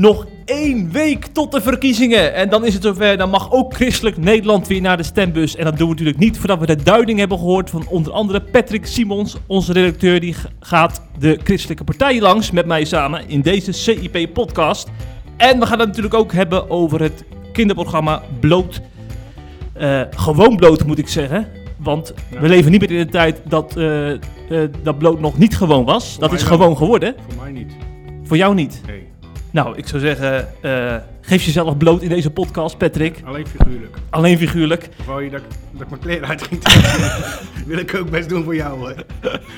Nog één week tot de verkiezingen. En dan is het zover. Dan mag ook Christelijk Nederland weer naar de stembus. En dat doen we natuurlijk niet voordat we de duiding hebben gehoord van onder andere Patrick Simons, onze redacteur. Die gaat de christelijke partijen langs met mij samen in deze CIP-podcast. En we gaan het natuurlijk ook hebben over het kinderprogramma Bloot. Eh, gewoon bloot moet ik zeggen. Want we leven niet meer in de tijd dat, eh, eh, dat bloot nog niet gewoon was. dat is gewoon geworden. Voor mij niet. Voor jou niet. Nee. Nou, ik zou zeggen, eh, geef jezelf bloot in deze podcast, Patrick. Alleen figuurlijk. Alleen figuurlijk. Wou je dat, ik- dat ik mijn kleren uit ging? Wil ik ook best doen voor jou hoor.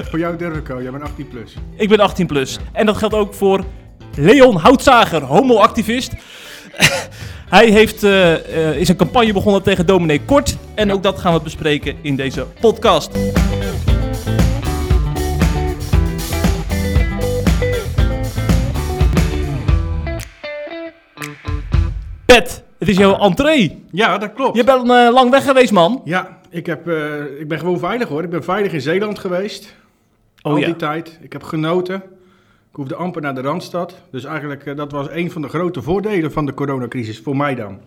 voor jou durf ik. Jij bent 18 plus. Ik ben 18 plus. En dat geldt ook voor Leon Houtzager, homoactivist. Hij heeft, eh, eh, is een campagne begonnen tegen dominee Kort. En ook dat gaan we bespreken in deze podcast. Pet, het is jouw entree. Ja, dat klopt. Je bent eh, lang weg geweest, man. Ja, ik, heb, eh, ik ben gewoon veilig hoor. Ik ben veilig in Zeeland geweest. Oh al ja. die tijd. Ik heb genoten. Ik hoefde amper naar de Randstad. Dus eigenlijk, eh, dat was een van de grote voordelen van de coronacrisis. Voor mij dan.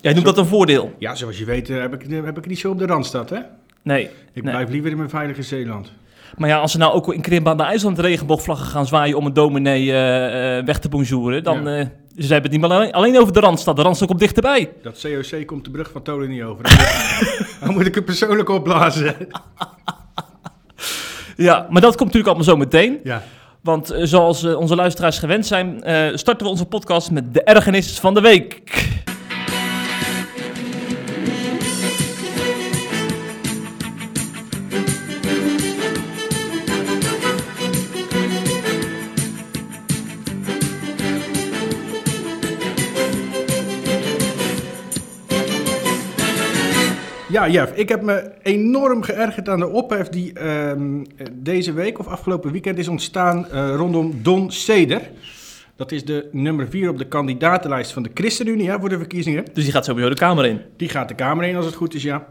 Jij noemt dat een voordeel. Ja, zoals je weet heb ik, heb ik niet zo op de Randstad, hè? Nee. Ik nee. blijf liever in mijn veilige Zeeland. Maar ja, als ze nou ook in Krimba naar IJsland regenboogvlaggen gaan zwaaien om een dominee weg te bonjouren, dan... Ja. Ze hebben het niet meer alleen, alleen over de Randstad. De Randstad komt dichterbij. Dat COC komt de brug van Tolen niet over. Dan moet, dan moet ik het persoonlijk opblazen. Ja, maar dat komt natuurlijk allemaal zo meteen. Ja. Want eh, zoals eh, onze luisteraars gewend zijn, eh, starten we onze podcast met de ergernis van de week. Ja, Jeff, ik heb me enorm geërgerd aan de ophef die ehm, deze week of afgelopen weekend is ontstaan eh, rondom Don Seder. Dat is de nummer 4 op de kandidatenlijst van de ChristenUnie hè, voor de verkiezingen. Dus die gaat sowieso de Kamer in. Die gaat de Kamer in als het goed is, ja.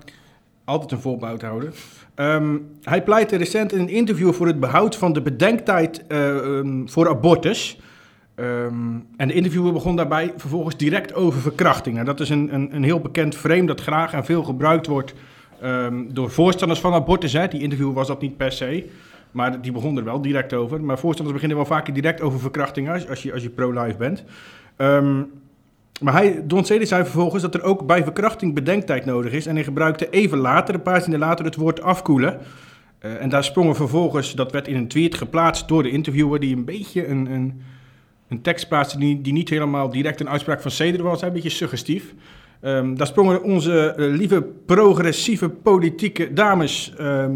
Altijd een voorbehoud houden. Ehm, hij pleitte recent in een interview voor het behoud van de bedenktijd eh, ehm, voor abortus. Ehm, en de interviewer begon daarbij vervolgens direct over verkrachting. Dat is een, een, een heel bekend frame dat graag en veel gebruikt wordt ehm, door voorstanders van abortus. Hè. Die interviewer was dat niet per se, maar die begon er wel direct over. Maar voorstanders beginnen wel vaker direct over verkrachting als, als je, als je pro-life bent. Ehm, maar hij, Don Ceder zei vervolgens dat er ook bij verkrachting bedenktijd nodig is. En hij gebruikte even later, een paar zinnen later, het woord afkoelen. Eh, en daar sprongen vervolgens, dat werd in een tweet geplaatst door de interviewer, die een beetje een, een, een tekst plaatste die, die niet helemaal direct een uitspraak van Ceder was, een beetje suggestief. Ehm, daar sprongen onze eh, lieve progressieve politieke dames ehm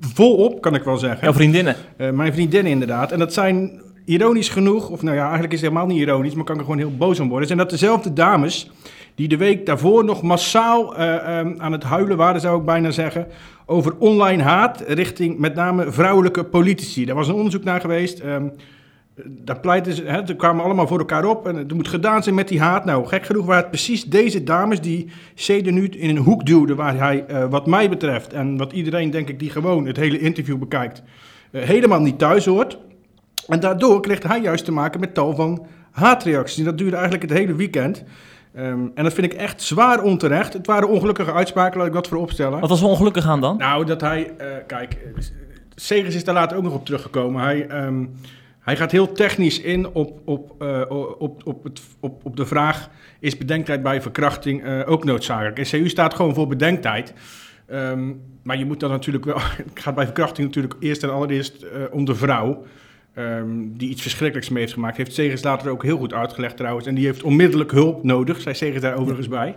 volop, kan ik wel zeggen. Jouw vriendinnen. Eh, mijn vriendinnen inderdaad. En dat zijn ironisch genoeg, of nou ja, eigenlijk is het helemaal niet ironisch, maar kan ik er gewoon heel boos om worden. Zijn dat dezelfde dames die de week daarvoor nog massaal eh, ehm, aan het huilen waren, zou ik bijna zeggen, over online haat richting met name vrouwelijke politici. Daar was een onderzoek naar geweest. Daar pleiten ze, hè, ze kwamen allemaal voor elkaar op en het moet gedaan zijn met die haat. Nou, gek genoeg waren het precies deze dames die Ceder nu in een hoek duwden waar hij, eh, wat mij betreft, en wat iedereen denk ik die gewoon het hele interview bekijkt, eh, helemaal niet thuis hoort. En daardoor kreeg hij juist te maken met tal van haatreacties. En dat duurde eigenlijk het hele weekend. Ehm, en dat vind ik echt zwaar onterecht. Het waren ongelukkige uitspraken, laat ik dat voorop stellen. Wat was er ongelukkig aan dan? Nou, dat hij, eh, kijk, Segers is daar later ook nog op teruggekomen. Hij, ehm, hij gaat heel technisch in op, op, eh, op, op, het, op, op de vraag: is bedenktijd bij verkrachting eh, ook noodzakelijk? En CU staat gewoon voor bedenktijd. Ehm, maar je moet dan natuurlijk wel. Het gaat bij verkrachting natuurlijk eerst en allereerst eh, om de vrouw. ehm, die iets verschrikkelijks mee heeft gemaakt. Heeft Segers later ook heel goed uitgelegd trouwens. En die heeft onmiddellijk hulp nodig, zei Segers daar overigens bij.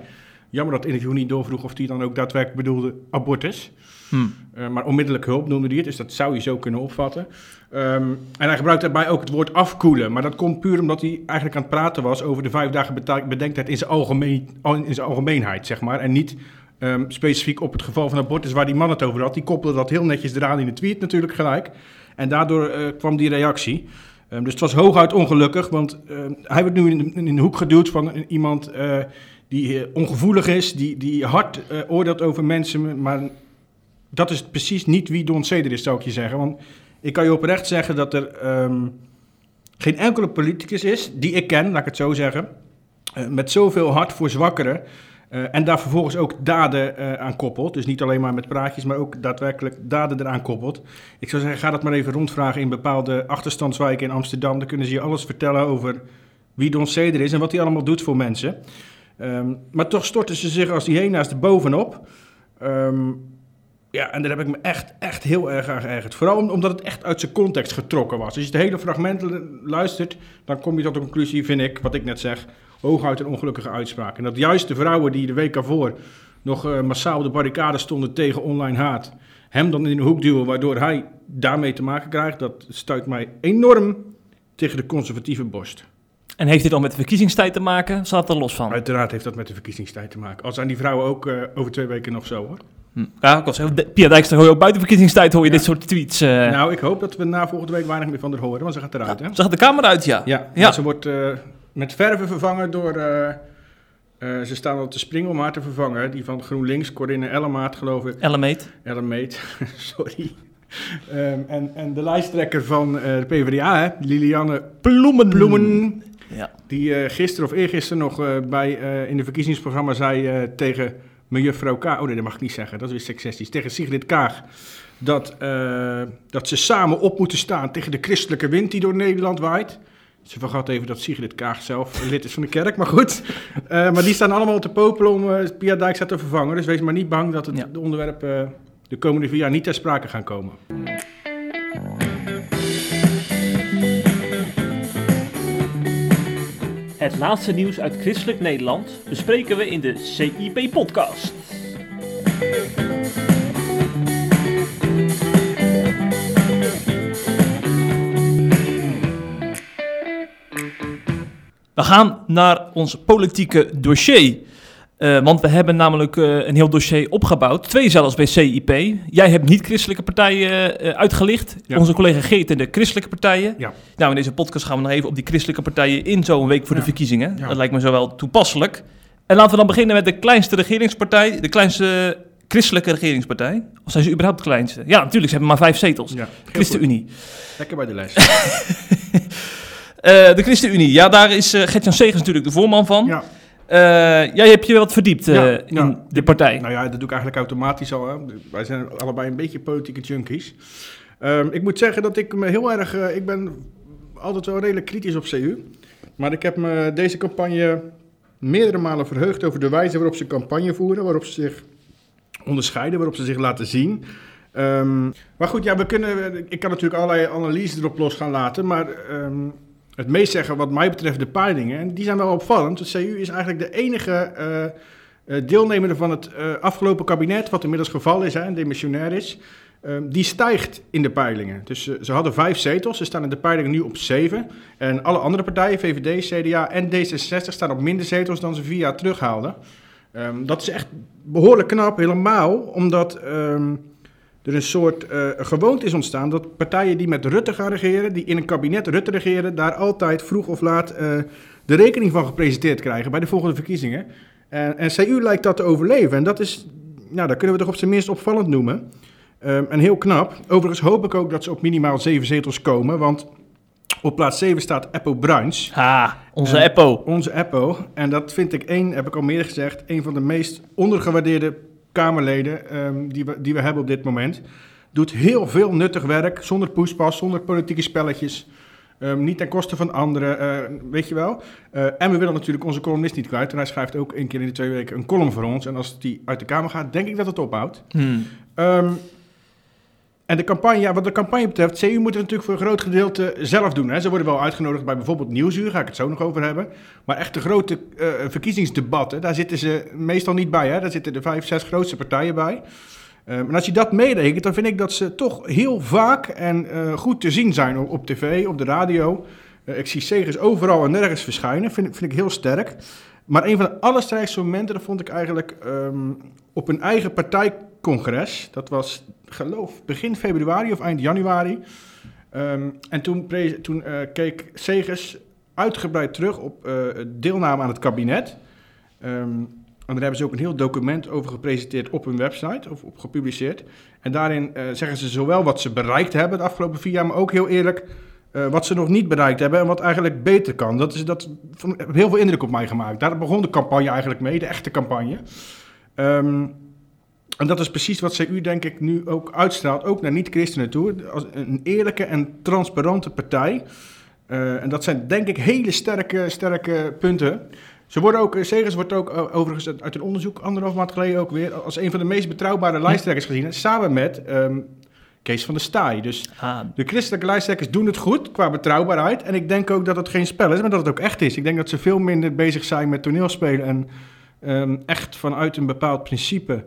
Jammer dat het interview niet doorvroeg of hij dan ook daadwerkelijk bedoelde abortus. Hm. Uh, maar onmiddellijk hulp noemde hij het, dus dat zou je zo kunnen opvatten. Um, en hij gebruikt daarbij ook het woord afkoelen. Maar dat komt puur omdat hij eigenlijk aan het praten was over de vijf dagen bedenktijd in zijn, algemeen, in zijn algemeenheid, zeg maar. En niet um, specifiek op het geval van abortus waar die man het over had. Die koppelde dat heel netjes eraan in de tweet natuurlijk gelijk. En daardoor uh, kwam die reactie. Um, dus het was hooguit ongelukkig, want hij wordt nu in, de hoek geduwd van iemand uh, die ongevoelig is, die, die hard oordeelt over mensen, maar dat is precies niet wie Don Ceder is, zou ik je zeggen. Want ik kan je oprecht zeggen dat er um, geen enkele politicus is die ik ken, laat ik het zo zeggen, eh, met zoveel hart voor zwakkeren. eh, en daar vervolgens ook daden eh, aan koppelt. Dus niet alleen maar met praatjes, maar ook daadwerkelijk daden eraan koppelt. Ik zou zeggen, ga dat maar even rondvragen in bepaalde achterstandswijken in Amsterdam. Dan kunnen ze je alles vertellen over wie Don Ceder is en wat hij allemaal doet voor mensen. Ehm, maar toch storten ze zich als die heena's er bovenop. Ehm, ja, en daar heb ik me echt, echt heel erg aan geërgerd. Vooral om- omdat het echt uit zijn context getrokken was. Als je het hele fragment lu- luistert, dan kom je tot de conclusie, vind ik, wat ik net zeg, hooguit een ongelukkige uitspraak. En dat juist de vrouwen die de week daarvoor nog eh, massaal de barricade stonden tegen online haat, hem dan in de hoek duwen, waardoor hij daarmee te maken krijgt, dat stuit mij enorm tegen de conservatieve borst. En heeft dit al met de verkiezingstijd te maken? Staat er los van? Uiteraard heeft dat met de verkiezingstijd te maken. Al zijn die vrouwen ook eh, over twee weken nog zo hoor. Ja, ik was Pia Dijkstra hoor je ook buiten verkiezingstijd hoor je Ja. dit soort tweets. eh Nou, ik hoop dat we na volgende week weinig meer van haar horen, want ze gaat eruit hè. Zag de camera uit, ja. Ja, Ja. ze wordt eh, met verven vervangen door... eh, ze staan al te springen om haar te vervangen. Die van GroenLinks, Corinne Ellemaat geloof ik. Ellemeet. Ellemeet, sorry. Ehm, en, en de lijsttrekker van de PvdA, hè, Liliane Bloemen. Bloemen... Ja. Die gisteren of eergisteren nog bij, in de verkiezingsprogramma zei tegen mejuffrouw Kaag... Oh nee, dat mag ik niet zeggen, dat is weer seksistisch. Tegen Sigrid Kaag dat, eh, dat ze samen op moeten staan tegen de christelijke wind die door Nederland waait. Ze vergat even dat Sigrid Kaag zelf lid is van de kerk, maar goed. Eh, maar die staan allemaal te popelen om eh, Pia Dijkstra te vervangen. Dus wees maar niet bang dat het Ja. de onderwerpen eh, de komende vier jaar niet ter sprake gaan komen. Het laatste nieuws uit christelijk Nederland bespreken we in de CIP-podcast. We gaan naar ons politieke dossier. Eh, want we hebben namelijk eh, een heel dossier opgebouwd. Twee zelfs bij CIP. Jij hebt niet-christelijke partijen eh, uitgelicht. Ja. Onze collega Geert en de christelijke partijen. Ja. Nou, in deze podcast gaan we nog even op die christelijke partijen in zo'n week voor de verkiezingen. Ja. Dat lijkt me zo wel toepasselijk. En laten we dan beginnen met de kleinste regeringspartij, de kleinste christelijke regeringspartij. Of zijn ze überhaupt de kleinste? Ja, natuurlijk, ze hebben maar vijf zetels. Ja, ChristenUnie. Lekker bij de. Eh, de ChristenUnie, ja, daar is eh Gert-Jan Segers natuurlijk de voorman van. ja. Eh, jij hebt je wat verdiept eh, Ja, in ja. de partij. Nou ja, dat doe ik eigenlijk automatisch al. Hè. Wij zijn allebei een beetje politieke junkies. Ehm, ik moet zeggen dat ik me heel erg... eh, ik ben altijd wel redelijk kritisch op CU. Maar ik heb me deze campagne meerdere malen verheugd over de wijze waarop ze campagne voeren. Waarop ze zich onderscheiden, waarop ze zich laten zien. Ehm, maar goed, ja, we kunnen, ik kan natuurlijk allerlei analyses erop los gaan laten. Maar ehm, het meest zeggen wat mij betreft de peilingen. En die zijn wel opvallend. De CU is eigenlijk de enige... eh, eh, deelnemer van het eh, afgelopen kabinet, wat inmiddels geval is, en demissionair is, ehm, die stijgt in de peilingen. Dus ze hadden vijf zetels, ze staan in de peilingen nu op zeven. En alle andere partijen, VVD, CDA en D66, staan op minder zetels dan ze vier jaar terug haalden. Ehm, dat is echt behoorlijk knap, helemaal omdat ehm, er een soort eh, gewoonte is ontstaan dat partijen die met Rutte gaan regeren, die in een kabinet Rutte regeren, daar altijd vroeg of laat eh, de rekening van gepresenteerd krijgen bij de volgende verkiezingen. En, en CU lijkt dat te overleven. En dat is, nou, dat kunnen we toch op zijn minst opvallend noemen. Ehm, en heel knap. Overigens hoop ik ook dat ze op minimaal zeven zetels komen. Want op plaats 7 staat Eppo Bruins. Ha, onze Eppo. Onze Eppo. En dat vind ik één, heb ik al meer gezegd, een van de meest ondergewaardeerde Kamerleden ehm, die, we, die we hebben op dit moment. Doet heel veel nuttig werk, zonder poespas, zonder politieke spelletjes. Ehm, niet ten koste van anderen, eh, weet je wel. Eh, en we willen natuurlijk onze columnist niet kwijt. En hij schrijft ook één keer in de twee weken een column voor ons. En als die uit de Kamer gaat, denk ik dat het ophoudt. Hmm. Ehm, en de campagne, wat de campagne betreft, CU moet het natuurlijk voor een groot gedeelte zelf doen. Hè. Ze worden wel uitgenodigd bij bijvoorbeeld Nieuwsuur, ga ik het zo nog over hebben. Maar echt de grote eh, verkiezingsdebatten, daar zitten ze meestal niet bij. Hè. Daar zitten de vijf, zes grootste partijen bij. Ehm, en als je dat meerekent, dan vind ik dat ze toch heel vaak en eh, goed te zien zijn op, tv, op de radio. Eh, ik zie Segers overal en nergens verschijnen, vind, vind ik heel sterk. Maar een van de allersterkste momenten, dat vond ik eigenlijk ehm, op een eigen partijcongres. Dat was, geloof begin februari of eind januari. Ehm, en toen, toen eh, keek Segers uitgebreid terug op eh, deelname aan het kabinet. Ehm, en daar hebben ze ook een heel document over gepresenteerd op hun website, of op gepubliceerd. En daarin eh, zeggen ze zowel wat ze bereikt hebben de afgelopen vier jaar, maar ook heel eerlijk eh, wat ze nog niet bereikt hebben en wat eigenlijk beter kan. Dat, is, dat heel veel indruk op mij gemaakt. Daar begon de campagne eigenlijk mee, de echte campagne. Ehm, en dat is precies wat CU denk ik nu ook uitstraalt, ook naar niet-christenen toe. Als een eerlijke en transparante partij. Uh, en dat zijn denk ik hele sterke, sterke punten. Ze worden ook, Segers wordt ook overigens uit een onderzoek anderhalf maand geleden ook weer als een van de meest betrouwbare lijsttrekkers gezien. Samen met um, Kees van der Staaij. Dus ah. de christelijke lijsttrekkers doen het goed qua betrouwbaarheid. En ik denk ook dat het geen spel is, maar dat het ook echt is. Ik denk dat ze veel minder bezig zijn met toneelspelen en um, echt vanuit een bepaald principe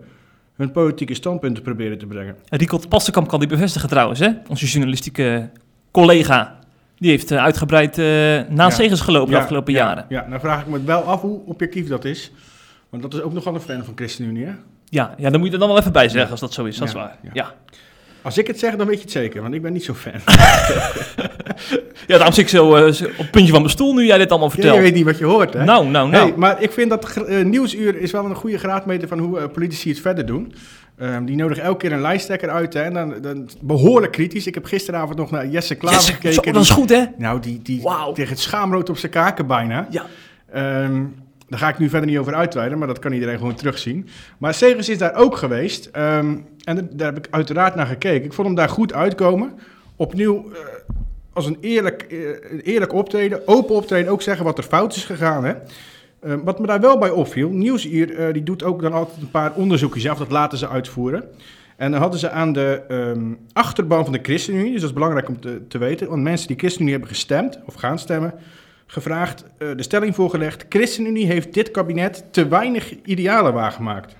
hun politieke standpunten proberen te brengen. Rikot Passenkamp kan die bevestigen trouwens, hè? onze journalistieke collega. Die heeft uh, uitgebreid uh, na ja. gelopen de afgelopen ja, jaren. Ja, nou vraag ik me wel af hoe objectief dat is. Want dat is ook nogal een fan van ChristenUnie, hè? Ja, ja, dan moet je er dan wel even bij zeggen als dat zo is. Dat is waar. Ja. Als ik het zeg, dan weet je het zeker, want ik ben niet zo fan. ja, daarom zit ik zo uh, op het puntje van mijn stoel nu jij dit allemaal vertelt. Ja, je weet niet wat je hoort, hè? Nou, nou, nou. Hey, maar ik vind dat uh, Nieuwsuur is wel een goede graadmeter van hoe uh, politici het verder doen. Um, die nodigen elke keer een lijsttrekker uit, hè? En dan, dan behoorlijk kritisch. Ik heb gisteravond nog naar Jesse Klaver Jesse, gekeken. Zo, dat is goed, hè? Nou, die, die wow. tegen het schaamrood op zijn kaken bijna. Ja. Um, daar ga ik nu verder niet over uitweiden, maar dat kan iedereen gewoon terugzien. Maar Segers is daar ook geweest. Um, en daar heb ik uiteraard naar gekeken. Ik vond hem daar goed uitkomen. Opnieuw uh, als een eerlijk, uh, eerlijk optreden, open optreden, ook zeggen wat er fout is gegaan. Hè? Uh, wat me daar wel bij opviel, Nieuwsuur die doet ook dan altijd een paar onderzoekjes af, dat laten ze uitvoeren. En dan hadden ze aan de um, achterban van de ChristenUnie, dus dat is belangrijk om te weten, want mensen die ChristenUnie hebben gestemd of gaan stemmen, gevraagd, uh, de stelling voorgelegd: ChristenUnie heeft dit kabinet te weinig idealen waargemaakt.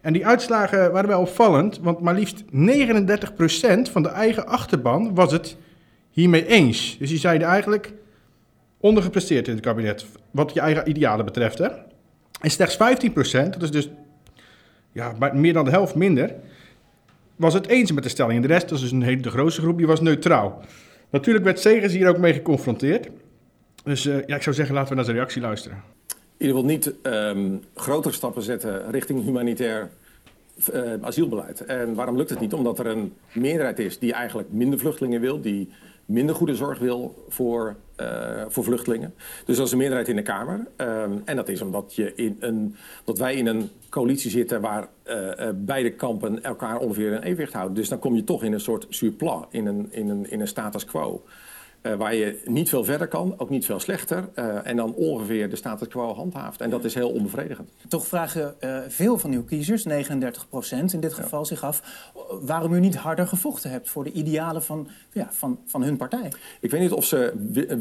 En die uitslagen waren wel opvallend, want maar liefst 39% van de eigen achterban was het hiermee eens. Dus die zeiden eigenlijk ondergepresteerd in het kabinet, wat je eigen idealen betreft. Hè? En slechts 15%, dat is dus ja, meer dan de helft minder, was het eens met de stelling. En de rest, dat is dus een hele de grootste groep, die was neutraal. Natuurlijk werd Segers hier ook mee geconfronteerd. Dus uh, ja, ik zou zeggen, laten we naar zijn reactie luisteren. Je wilt niet um, grotere stappen zetten richting humanitair uh, asielbeleid. En waarom lukt het niet? Omdat er een meerderheid is die eigenlijk minder vluchtelingen wil, die minder goede zorg wil voor, uh, voor vluchtelingen. Dus dat is een meerderheid in de Kamer. Um, en dat is omdat je in een, dat wij in een coalitie zitten waar beide kampen elkaar ongeveer in evenwicht houden. Dus dan kom je toch in een soort surplus, in een, in een, in een status quo. Uh, waar je niet veel verder kan, ook niet veel slechter. Uh, en dan ongeveer de status quo handhaaft. En dat is heel onbevredigend. Toch vragen uh, veel van uw kiezers, 39 procent in dit geval, ja. zich af... waarom u niet harder gevochten hebt voor de idealen van, ja, van, van hun partij. Ik weet niet of ze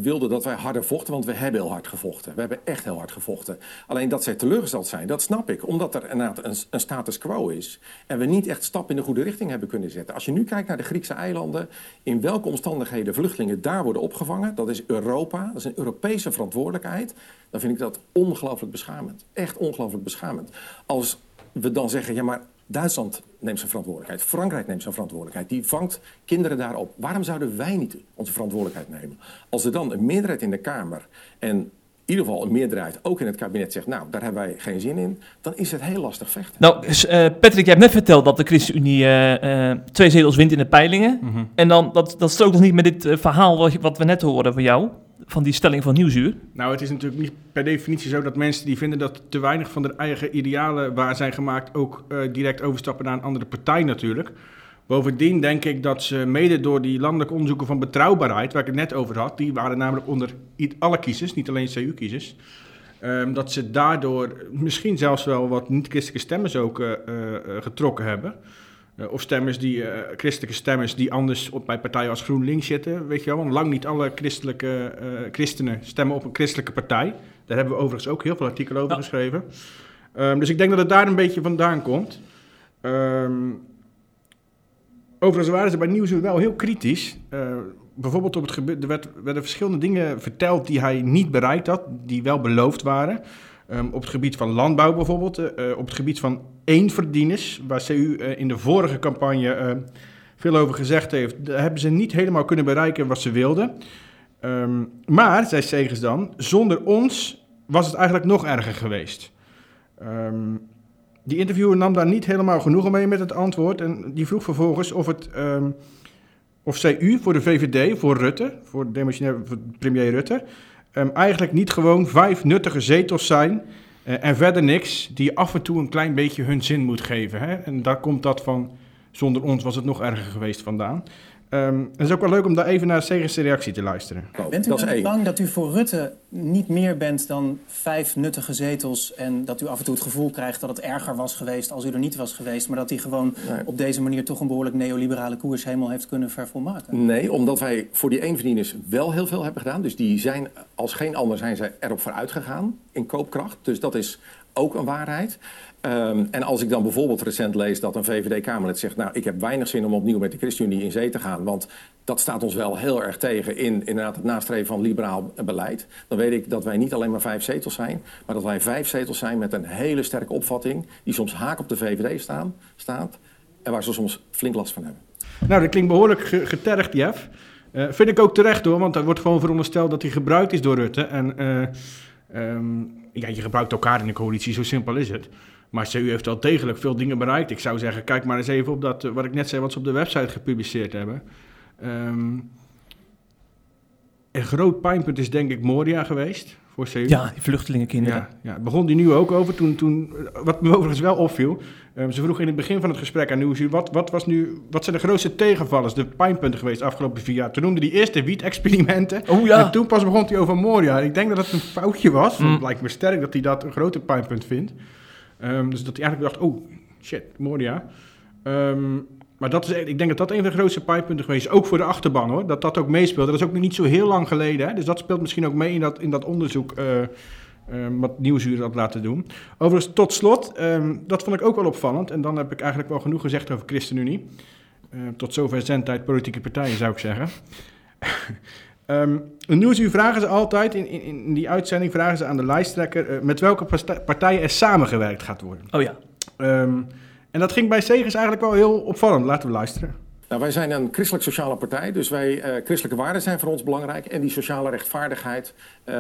wilden dat wij harder vochten, want we hebben heel hard gevochten. We hebben echt heel hard gevochten. Alleen dat zij teleurgesteld zijn, dat snap ik. Omdat er inderdaad een, een status quo is. En we niet echt stap in de goede richting hebben kunnen zetten. Als je nu kijkt naar de Griekse eilanden... in welke omstandigheden vluchtelingen daar worden opgevangen. Dat is Europa, dat is een Europese verantwoordelijkheid. Dan vind ik dat ongelooflijk beschamend. Echt ongelooflijk beschamend. Als we dan zeggen, ja maar Duitsland neemt zijn verantwoordelijkheid. Frankrijk neemt zijn verantwoordelijkheid. Die vangt kinderen daarop. Waarom zouden wij niet onze verantwoordelijkheid nemen? Als er dan een meerderheid in de Kamer en in ieder geval een meerderheid, ook in het kabinet, zegt... nou, daar hebben wij geen zin in, dan is het heel lastig vechten. Nou, uh, Patrick, je hebt net verteld dat de ChristenUnie uh, uh, twee zetels wint in de peilingen. Mm -hmm. En dan, dat, dat strookt nog niet met dit verhaal wat, wat we net hoorden van jou, van die stelling van Nieuwsuur. Nou, het is natuurlijk niet per definitie zo dat mensen die vinden dat te weinig van de eigen idealen waar zijn gemaakt... ook direct overstappen naar een andere partij natuurlijk... Bovendien denk ik dat ze mede door die landelijke onderzoeken van betrouwbaarheid, waar ik het net over had, die waren namelijk onder alle kiezers, niet alleen CU-kiezers, um, dat ze daardoor misschien zelfs wel wat niet-christelijke stemmers ook uh, uh, getrokken hebben. Uh, of stemmers die, christelijke stemmers die anders op, bij partijen als GroenLinks zitten, weet je wel. Want lang niet alle christelijke christenen stemmen op een christelijke partij. Daar hebben we overigens ook heel veel artikelen over ja. geschreven. Um, dus ik denk dat het daar een beetje vandaan komt. Um, Overigens waren ze bij Nieuwsuur wel heel kritisch. Uh, bijvoorbeeld op het gebied, er werd, werden verschillende dingen verteld die hij niet bereikt had, die wel beloofd waren. Um, op het gebied van landbouw bijvoorbeeld, uh, op het gebied van eenverdieners, waar CU in de vorige campagne veel over gezegd heeft, hebben ze niet helemaal kunnen bereiken wat ze wilden. Um, maar, zei Segers dan, zonder ons was het eigenlijk nog erger geweest. Um, die interviewer nam daar niet helemaal genoegen mee met het antwoord. En die vroeg vervolgens of het, um, of CU voor de VVD, voor Rutte, voor, demissionair, voor premier Rutte, ehm, eigenlijk niet gewoon vijf nuttige zetels zijn eh, en verder niks, die af en toe een klein beetje hun zin moet geven. Hè? En daar komt dat van, zonder ons was het nog erger geweest vandaan. Um, het is ook wel leuk om daar even naar Segers reactie te luisteren. Oh, bent u dat bang dat u voor Rutte niet meer bent dan vijf nuttige zetels... en dat u af en toe het gevoel krijgt dat het erger was geweest als u er niet was geweest... maar dat hij gewoon op deze manier toch een behoorlijk neoliberale koers helemaal heeft kunnen vervolmaken? Nee, omdat wij voor die eenverdieners wel heel veel hebben gedaan. Dus die zijn, als geen ander zijn zij erop vooruit gegaan in koopkracht. Dus dat is ook een waarheid. Ehm, en als ik dan bijvoorbeeld recent lees dat een VVD-Kamerlid zegt... nou, ik heb weinig zin om opnieuw met de ChristenUnie in zee te gaan... want dat staat ons wel heel erg tegen in inderdaad het nastreven van liberaal beleid... dan weet ik dat wij niet alleen maar vijf zetels zijn... maar dat wij vijf zetels zijn met een hele sterke opvatting... die soms haak op de VVD staan, staat en waar ze soms flink last van hebben. Nou, dat klinkt behoorlijk getergd, Jeff. Uh, vind ik ook terecht hoor, want er wordt gewoon verondersteld dat hij gebruikt is door Rutte. En uh, um, ja, je gebruikt elkaar in de coalitie, zo simpel is het. Maar CU heeft wel degelijk veel dingen bereikt. Ik zou zeggen, kijk maar eens even op dat, eh, wat ik net zei, wat ze op de website gepubliceerd hebben. Um, een groot pijnpunt is denk ik Moria geweest voor CU. Ja, die vluchtelingenkinderen. Ja, ja, begon die nu ook over. Toen, toen, wat me overigens wel opviel, um, ze vroegen in het begin van het gesprek aan Nieuwsuur, wat, wat, was nu, wat zijn de grootste tegenvallers, de pijnpunten geweest de afgelopen vier jaar? Toen noemde die eerst de wiet-experimenten. Oh, ja. En toen pas begon hij over Moria. Ik denk dat het een foutje was. Mm. Het lijkt me sterk dat hij dat een grote pijnpunt vindt. Um, dus dat hij eigenlijk dacht, oh shit, Moria. Um, maar dat is, ik denk dat dat een van de grootste pijnpunten geweest is. Ook voor de achterban hoor. Dat dat ook meespeelt. Dat is ook nog niet zo heel lang geleden. Hè? Dus dat speelt misschien ook mee in dat, in dat onderzoek. Uh, uh, wat Nieuwsuur had laten doen. Overigens, tot slot, um, dat vond ik ook wel opvallend. En dan heb ik eigenlijk wel genoeg gezegd over ChristenUnie. Uh, tot zover zendtijd politieke partijen, zou ik zeggen. um, in Nieuwsuur vragen ze altijd, in, in, in, die uitzending vragen ze aan de lijsttrekker... met welke partijen er samengewerkt gaat worden. Oh ja. En dat ging bij Segers eigenlijk wel heel opvallend. Laten we luisteren. Nou, wij zijn een christelijk-sociale partij, dus wij, uh, christelijke waarden zijn voor ons belangrijk. En die sociale rechtvaardigheid, uh,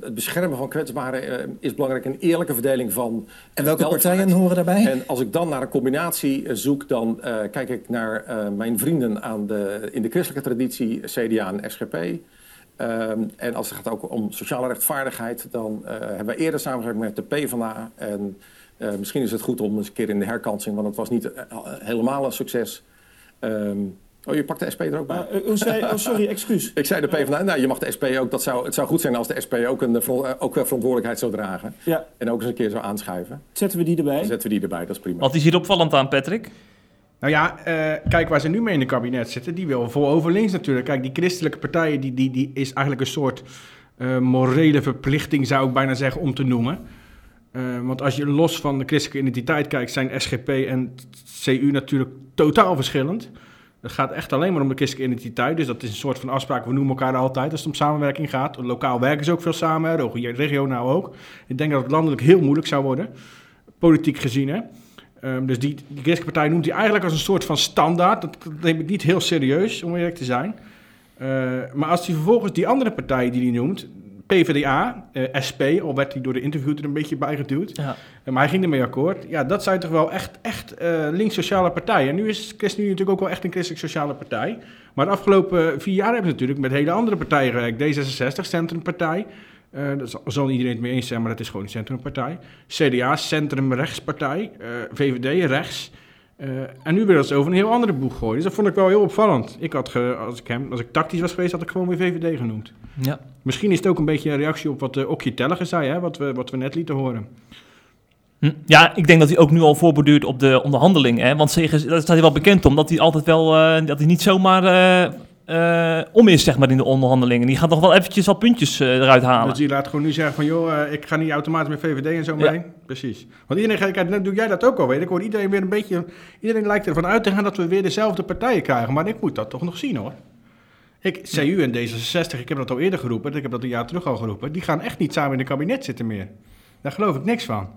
het beschermen van kwetsbaren uh, is belangrijk. Een eerlijke verdeling van. En welke partijen horen daarbij? En als ik dan naar een combinatie zoek, dan kijk ik naar mijn vrienden aan de, in de christelijke traditie, CDA en SGP. Ehm, en als het gaat ook om sociale rechtvaardigheid, dan hebben we eerder samengewerkt met de PvdA en misschien is het goed om eens een keer in de herkansing, want het was niet helemaal een succes. Um, oh, je pakt de SP er ook bij? Uh, zei, oh, sorry, excuus. Ik zei de PvdA, nou, je mag de SP ook. Dat zou, het zou goed zijn als de SP ook, een, ook verantwoordelijkheid zou dragen. Ja. En ook eens een keer zou aanschuiven. Zetten we die erbij? Dan zetten we die erbij, dat is prima. Wat is hier opvallend aan, Patrick? Nou ja, uh, kijk waar ze nu mee in het kabinet zitten. Die wil vol over links natuurlijk. Kijk, die christelijke partijen, die, die, die is eigenlijk een soort uh, morele verplichting, zou ik bijna zeggen, om te noemen. Uh, want als je los van de christelijke identiteit kijkt, zijn SGP en CU natuurlijk totaal verschillend. Het gaat echt alleen maar om de christelijke identiteit. Dus dat is een soort van afspraak. We noemen elkaar altijd als het om samenwerking gaat. Lokaal werken ze ook veel samen, regionaal ook. Ik denk dat het landelijk heel moeilijk zou worden, politiek gezien. Hè? Um, dus die, die christelijke partij noemt hij eigenlijk als een soort van standaard. Dat, dat neem ik niet heel serieus, om eerlijk te zijn. Uh, maar als hij vervolgens die andere partijen die hij noemt, PvdA, uh, eh, SP, al werd hij door de interview er een beetje bijgeduwd. Ja. Uh, maar hij ging ermee akkoord. Ja, dat zijn toch wel echt, echt uh, links-sociale partijen. En nu is ChristenUnie natuurlijk ook wel echt een christelijk-sociale partij. Maar de afgelopen vier jaar hebben ze natuurlijk met hele andere partijen gewerkt. D66, Centrumpartij. daar zal iedereen het mee eens zijn, maar dat is gewoon een centrumpartij. CDA, Centrum-rechtspartij. VVD, rechts. Uh, en nu willen ze over een heel andere boeg gooien. Dus dat vond ik wel heel opvallend. Ik had ge, als, ik hem, als ik tactisch was geweest, had ik gewoon weer VVD genoemd. Ja. Misschien is het ook een beetje een reactie op wat uh, Okje Tellige zei, hè? Wat, we, wat we net lieten horen. Hm. Ja, ik denk dat hij ook nu al voorborduurt op de onderhandeling. Hè? Want Segers, daar staat hij wel bekend om, dat hij altijd wel, uh, dat hij niet zomaar uh, om is, zeg maar, in de onderhandelingen. Die gaat nog wel eventjes al puntjes uh, eruit halen. Dus die laat gewoon nu zeggen van, joh, uh, ik ga niet automatisch met VVD en zo mee. Ja. Precies. Want iedereen, kijk, doe jij dat ook alweer. Ik hoor iedereen weer een beetje, iedereen lijkt ervan uit te gaan dat we weer dezelfde partijen krijgen. Maar ik moet dat toch nog zien, hoor. Ik, CU en D66, ik heb dat al eerder geroepen, ik heb dat een jaar terug al geroepen, die gaan echt niet samen in het kabinet zitten meer. Daar geloof ik niks van.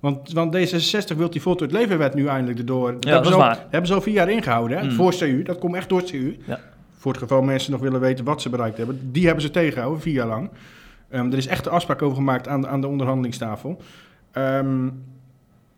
Want, want D66 wil die voltooid levenwet nu eindelijk erdoor. Dat, ja, hebben, dat ze al, hebben ze al vier jaar ingehouden, hè? Mm. voor CU. Dat komt echt door CU. Ja. Voor het geval mensen nog willen weten wat ze bereikt hebben. Die hebben ze tegengehouden, vier jaar lang. Um, er is echt een afspraak over gemaakt aan de, aan de onderhandelingstafel. Um,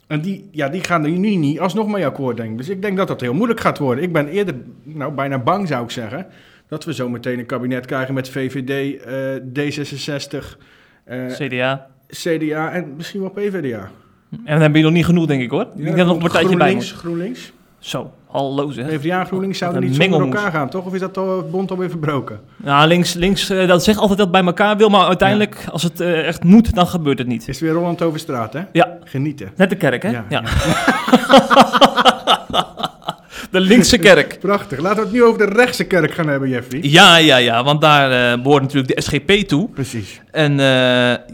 En die, ja, die gaan er nu niet alsnog mee akkoord, denk ik. Dus ik denk dat dat heel moeilijk gaat worden. Ik ben eerder, nou bijna bang zou ik zeggen, dat we zo meteen een kabinet krijgen met VVD, eh, D66, eh, CDA. CDA en misschien wel PVDA. En dan heb je nog niet genoeg, denk ik hoor. ik denk dat er nog een partijtje bij GroenLinks, moet. GroenLinks. Zo, hallo zeg. PvdA en GroenLinks zouden niet een zo met mengelmoes. elkaar gaan, toch? Of is dat toch bond alweer verbroken? Nou, links, links eh, dat zegt altijd dat het bij elkaar wil, maar uiteindelijk, als het echt moet, dan gebeurt het niet. Is het weer Roland over straat, hè? Ja, Genieten. net de kerk, hè? Ja, Ja. de linkse kerk. Prachtig. Laten we het nu over de rechtse kerk gaan hebben, Jeffrey. Ja, ja, ja, want daar eh behoort natuurlijk de SGP toe. Precies. En eh,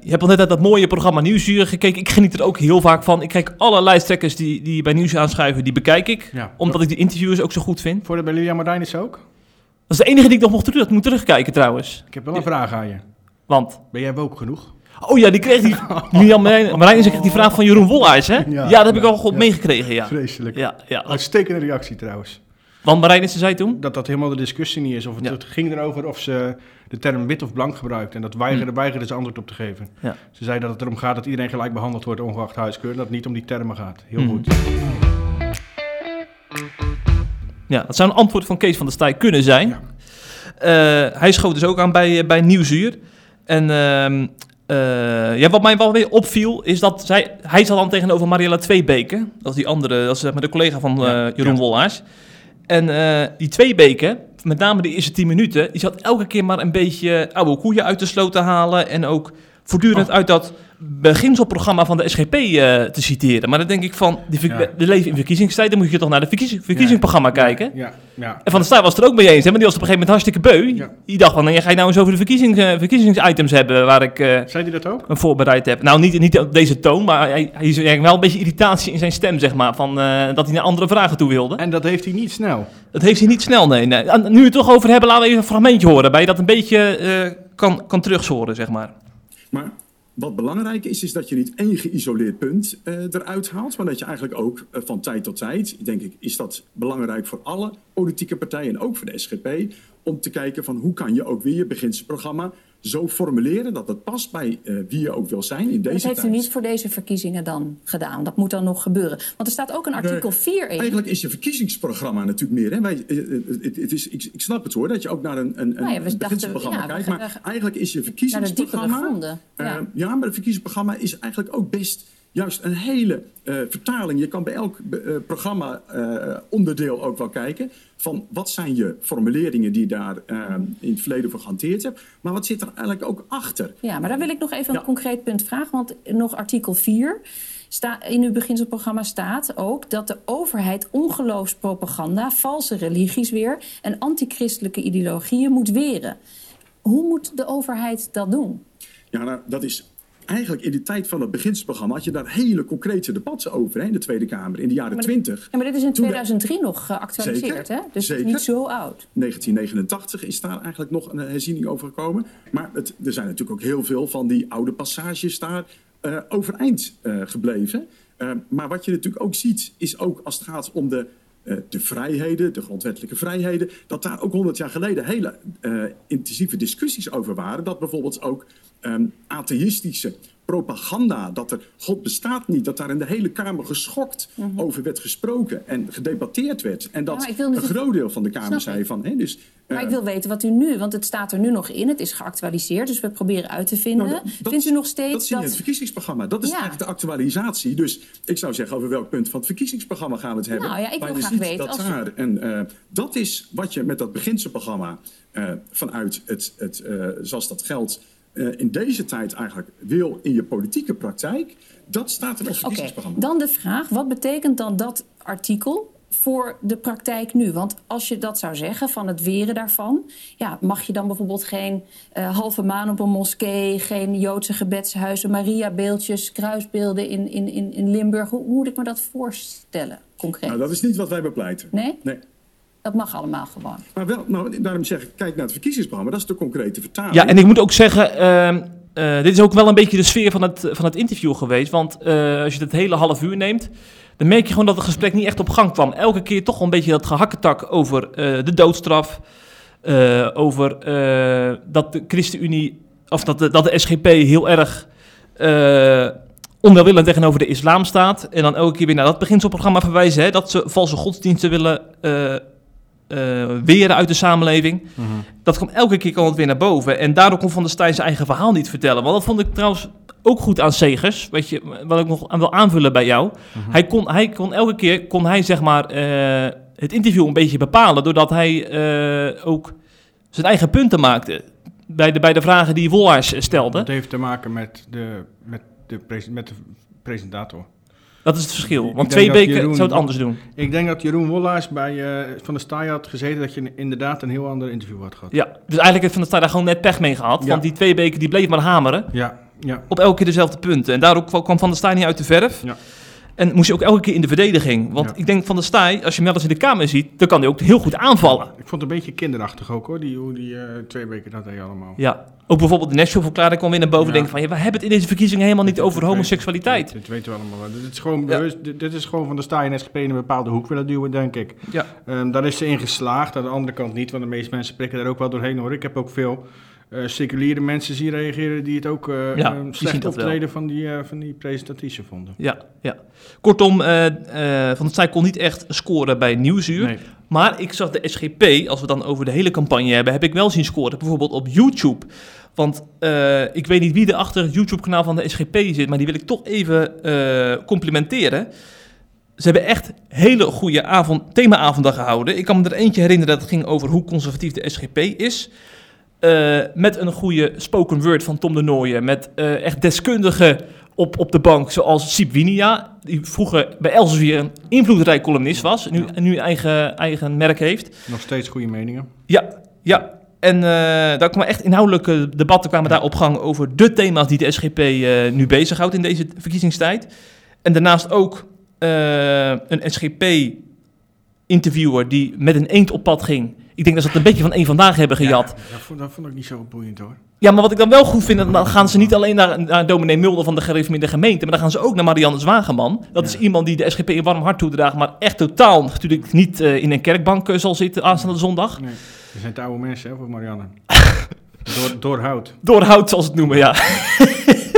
je hebt al net uit dat mooie programma Nieuwsuur gekeken. Ik geniet er ook heel vaak van. Ik kijk alle lijsttrekkers die, die bij Nieuws aanschuiven, die bekijk ik. Ja. Omdat ik de interviewers ook zo goed vind. Voor de bij Lilian Martijn is ook? Dat is de enige die ik nog mocht terug, moet terugkijken trouwens. Ik heb wel een vraag aan je. Want, Ben jij woke genoeg? Oh ja, die kreeg die, Lilian Marijn, Marijn kreeg die vraag van Jeroen Wollaars, hè? Ja, dat heb ik al goed meegekregen, ja. Vreselijk. Ja, ja. Uitstekende reactie trouwens. Want Marijn is zei toen? Dat dat helemaal de discussie niet is. Of het, Ja. ging erover of ze de term wit of blank gebruikt. En dat weigerde, weigerde ze antwoord op te geven. Ja. Ze zei dat het erom gaat dat iedereen gelijk behandeld wordt, ongeacht huiskeur. Dat het niet om die termen gaat. Heel Mhm. goed. Ja, dat zou een antwoord van Kees van der Staaij kunnen zijn. Ja. Eh, hij schoot dus ook aan bij, eh, bij Nieuwsuur. En ehm, eh, ja, wat mij wel weer opviel, is dat zij, hij zat dan tegenover Mariella Tweebeke. Dat is die andere, dat is zeg maar de collega van eh, Jeroen ja. Wollaars. En eh, die Tweebeke, met name de eerste tien minuten, die zat elke keer maar een beetje oude koeien uit de sloot te halen. En ook voortdurend Oh. uit dat beginselprogramma van de SGP eh, te citeren. Maar dan denk ik van, die, Ja. we leven in verkiezingstijd, dan moet je toch naar de verkiezing, verkiezingsprogramma kijken. Ja, ja. En Van der Staaij was het er ook mee eens, hè? maar die was op een gegeven moment hartstikke beu. Die dacht van, nee, ga je nou eens over de verkiezings, eh, verkiezingsitems hebben waar ik eh, Zei hij dat ook? me voorbereid heb. Nou, niet, niet op deze toon, maar hij, hij is wel een beetje irritatie in zijn stem, zeg maar. Van, dat hij naar andere vragen toe wilde. En dat heeft hij niet snel. Dat heeft hij niet snel, nee. nee. Nu we het toch over hebben, laten we even een fragmentje horen. Bij je dat een beetje kan, kan terugzoren, zeg maar. Maar wat belangrijk is, is dat je niet één geïsoleerd punt eh, eruit haalt, maar dat je eigenlijk ook eh, van tijd tot tijd, denk ik, is dat belangrijk voor alle politieke partijen en ook voor de SGP, om te kijken van hoe kan je ook weer je beginselprogramma zo formuleren dat het past bij eh, wie je ook wil zijn in Dat deze heeft u tijd. niet voor deze verkiezingen dan gedaan. Dat moet dan nog gebeuren. Want er staat ook een artikel Nee, 4 in. Eigenlijk is je verkiezingsprogramma natuurlijk meer. Hè? Wij, eh, eh, het, het is, ik, ik snap het hoor, dat je ook naar een, een, een Nou ja, beginselprogramma ja, kijkt. Maar eigenlijk is je Naar de verkiezingsprogramma. diepere gronden. Ja. ja, maar het verkiezingsprogramma is eigenlijk ook best juist een hele eh, vertaling. Je kan bij elk eh, programma eh, onderdeel ook wel kijken van wat zijn je formuleringen die je daar in het verleden voor gehanteerd hebt. Maar wat zit er eigenlijk ook achter? Ja, maar daar wil ik nog even Ja. een concreet punt vragen. Want nog artikel 4. Sta, in uw beginselprogramma staat ook dat de overheid ongeloofspropaganda, valse religies weer en antichristelijke ideologieën moet weren. Hoe moet de overheid dat doen? Ja, nou, dat is eigenlijk in de tijd van het beginselprogramma had je daar hele concrete debatten over hè, in de Tweede Kamer in de jaren Maar- 20. Ja, maar dit is in Toen de- 2003 nog geactualiseerd, hè? Dus het is zeker. niet zo oud. 1989 is daar eigenlijk nog een eh, herziening over gekomen. Maar het, er zijn natuurlijk ook heel veel van die oude passages daar eh, overeind eh, gebleven. Maar wat je natuurlijk ook ziet, is ook als het gaat om de, de vrijheden, de grondwettelijke vrijheden, dat daar ook 100 jaar geleden hele eh, intensieve discussies over waren. Dat bijvoorbeeld ook ehm, atheïstische propaganda, dat er God bestaat niet, dat daar in de hele Kamer geschokt over werd gesproken en gedebatteerd werd. En dat Mhm. een groot deel van de Kamer zei van, hè, dus Maar eh, ik wil weten wat u nu, want het staat er nu nog in, het is geactualiseerd, dus we proberen uit te vinden. Nou, dat- Vindt u nog steeds dat je in het verkiezingsprogramma. Dat is Ja. eigenlijk de actualisatie. Dus ik zou zeggen, over welk punt van het verkiezingsprogramma gaan we het hebben? Nou ja, ik wil graag weten Dat, als- daar, en, eh, dat is wat je met dat beginselprogramma eh, vanuit het, het eh, zoals dat geldt, eh, in deze tijd eigenlijk wil in je politieke praktijk. Dat staat het Oké, verkiezingsprogramma. dan de vraag, wat betekent dan dat artikel voor de praktijk nu? Want als je dat zou zeggen, van het weren daarvan... Ja, mag je dan bijvoorbeeld geen eh, halve maan op een moskee... geen Joodse gebedshuizen, Maria-beeldjes, kruisbeelden in, in, in, in Limburg? Hoe, hoe moet ik me dat voorstellen, concreet? Nou, dat is niet wat wij bepleiten. Nee? Nee. Dat mag allemaal gewoon. Maar wel, nou, daarom zeg ik, kijk naar het verkiezingsprogramma. Dat is de concrete vertaling. Ja, en ik moet ook zeggen, ehm, eh, dit is ook wel een beetje de sfeer van het, van het interview geweest. Want eh, als je het hele half uur neemt, dan merk je gewoon dat het gesprek niet echt op gang kwam. Elke keer toch wel een beetje dat gehakketak over eh, de doodstraf. eh, over eh, dat de ChristenUnie, of dat de, dat de SGP heel erg eh, onwelwillend tegenover de islam staat. En dan elke keer weer naar dat beginselprogramma verwijzen. Hè, dat ze valse godsdiensten willen eh, weren uit de samenleving. Mhm. Dat komt elke keer kwam het weer naar boven. En daardoor kon Van der Staaij zijn eigen verhaal niet vertellen. Want dat vond ik trouwens ook goed aan Segers. Weet je, wat ik nog aan wil aanvullen bij jou. Mhm. Hij, kon, hij kon elke keer kon hij zeg maar eh, het interview een beetje bepalen. Doordat hij eh, ook zijn eigen punten maakte. Bij de, bij de vragen die Wollaars stelde. Dat heeft te maken met de, met de, met de presentator. Dat is het verschil. Want twee weken Jeroen- zou het anders doen. Ik denk dat Jeroen Wollaars bij eh, Van der Staaij had gezeten dat je inderdaad een heel ander interview had gehad. Ja, dus eigenlijk heeft Van der Staaij daar gewoon net pech mee gehad. Ja. Want die twee weken die bleef maar hameren. Ja, ja. Op elke keer dezelfde punten. En daardoor kwam kwam Van der Staaij niet uit de verf. Ja. En moest je ook elke keer in de verdediging. Want Ja. ik denk Van der Staaij, als je eens in de kamer ziet, dan kan hij ook heel goed aanvallen. Ik vond het een beetje kinderachtig ook hoor, die, hoe die eh, twee weken dat deed allemaal. Ja. Ook bijvoorbeeld de Nashville-verklaring kwam weer naar boven. Ja. Denken van, ja, we hebben het in deze verkiezingen helemaal niet over homoseksualiteit. Dit weten we allemaal wel. Dit is gewoon, Ja. bewust, dit, dit is gewoon van de Staaij en SGP in een bepaalde hoek willen duwen, denk ik. Ja. Ehm, daar is ze in geslaagd, aan de andere kant niet, want de meeste mensen prikken daar ook wel doorheen hoor. Ik heb ook veel seculiere mensen zien reageren die het ook eh Ja, zien slecht optreden van die, eh, van die presentatrice vonden. Ja, ja. Kortom, eh, eh, Van der Staaij kon niet echt scoren bij Nieuwsuur. Nee. Maar ik zag de SGP, als we dan over de hele campagne hebben, heb ik wel zien scoren. Bijvoorbeeld op YouTube. Want eh, ik weet niet wie er achter het YouTube-kanaal van de SGP zit, maar die wil ik toch even eh, complimenteren. Ze hebben echt hele goede avond, thema-avonden gehouden. Ik kan me er eentje herinneren dat het ging over hoe conservatief de SGP is. Eh, met een goede spoken word van Tom de Nooijen. Met eh, echt deskundigen op, op de bank, zoals Siep Winia. Die vroeger bij Elsevier een invloedrijk columnist was. Nu, nu eigen, eigen merk heeft. Nog steeds goede meningen. Ja, ja. En eh, daar kwamen echt inhoudelijke debatten kwamen daar op gang over de thema's die de SGP nu bezighoudt in deze verkiezingstijd. En daarnaast ook een SGP-interviewer die met een eend op pad ging. Ik denk dat ze het een beetje van één vandaag hebben gejat. Ja, dat, vond, dat vond ik niet zo boeiend hoor. Ja, maar wat ik dan wel goed vind, dan gaan ze niet alleen naar, naar dominee Mulder van de gereformeerde gemeente, maar dan gaan ze ook naar Marianne Zwageman. Dat is iemand die de SGP een warm hart toedraagt, maar echt totaal natuurlijk niet eh, in een kerkbank eh, zal zitten aanstaande zondag. Nee. Er zijn te oude mensen hè, voor Marianne. Door, doorhout. Doorhout, zoals het noemen, ja.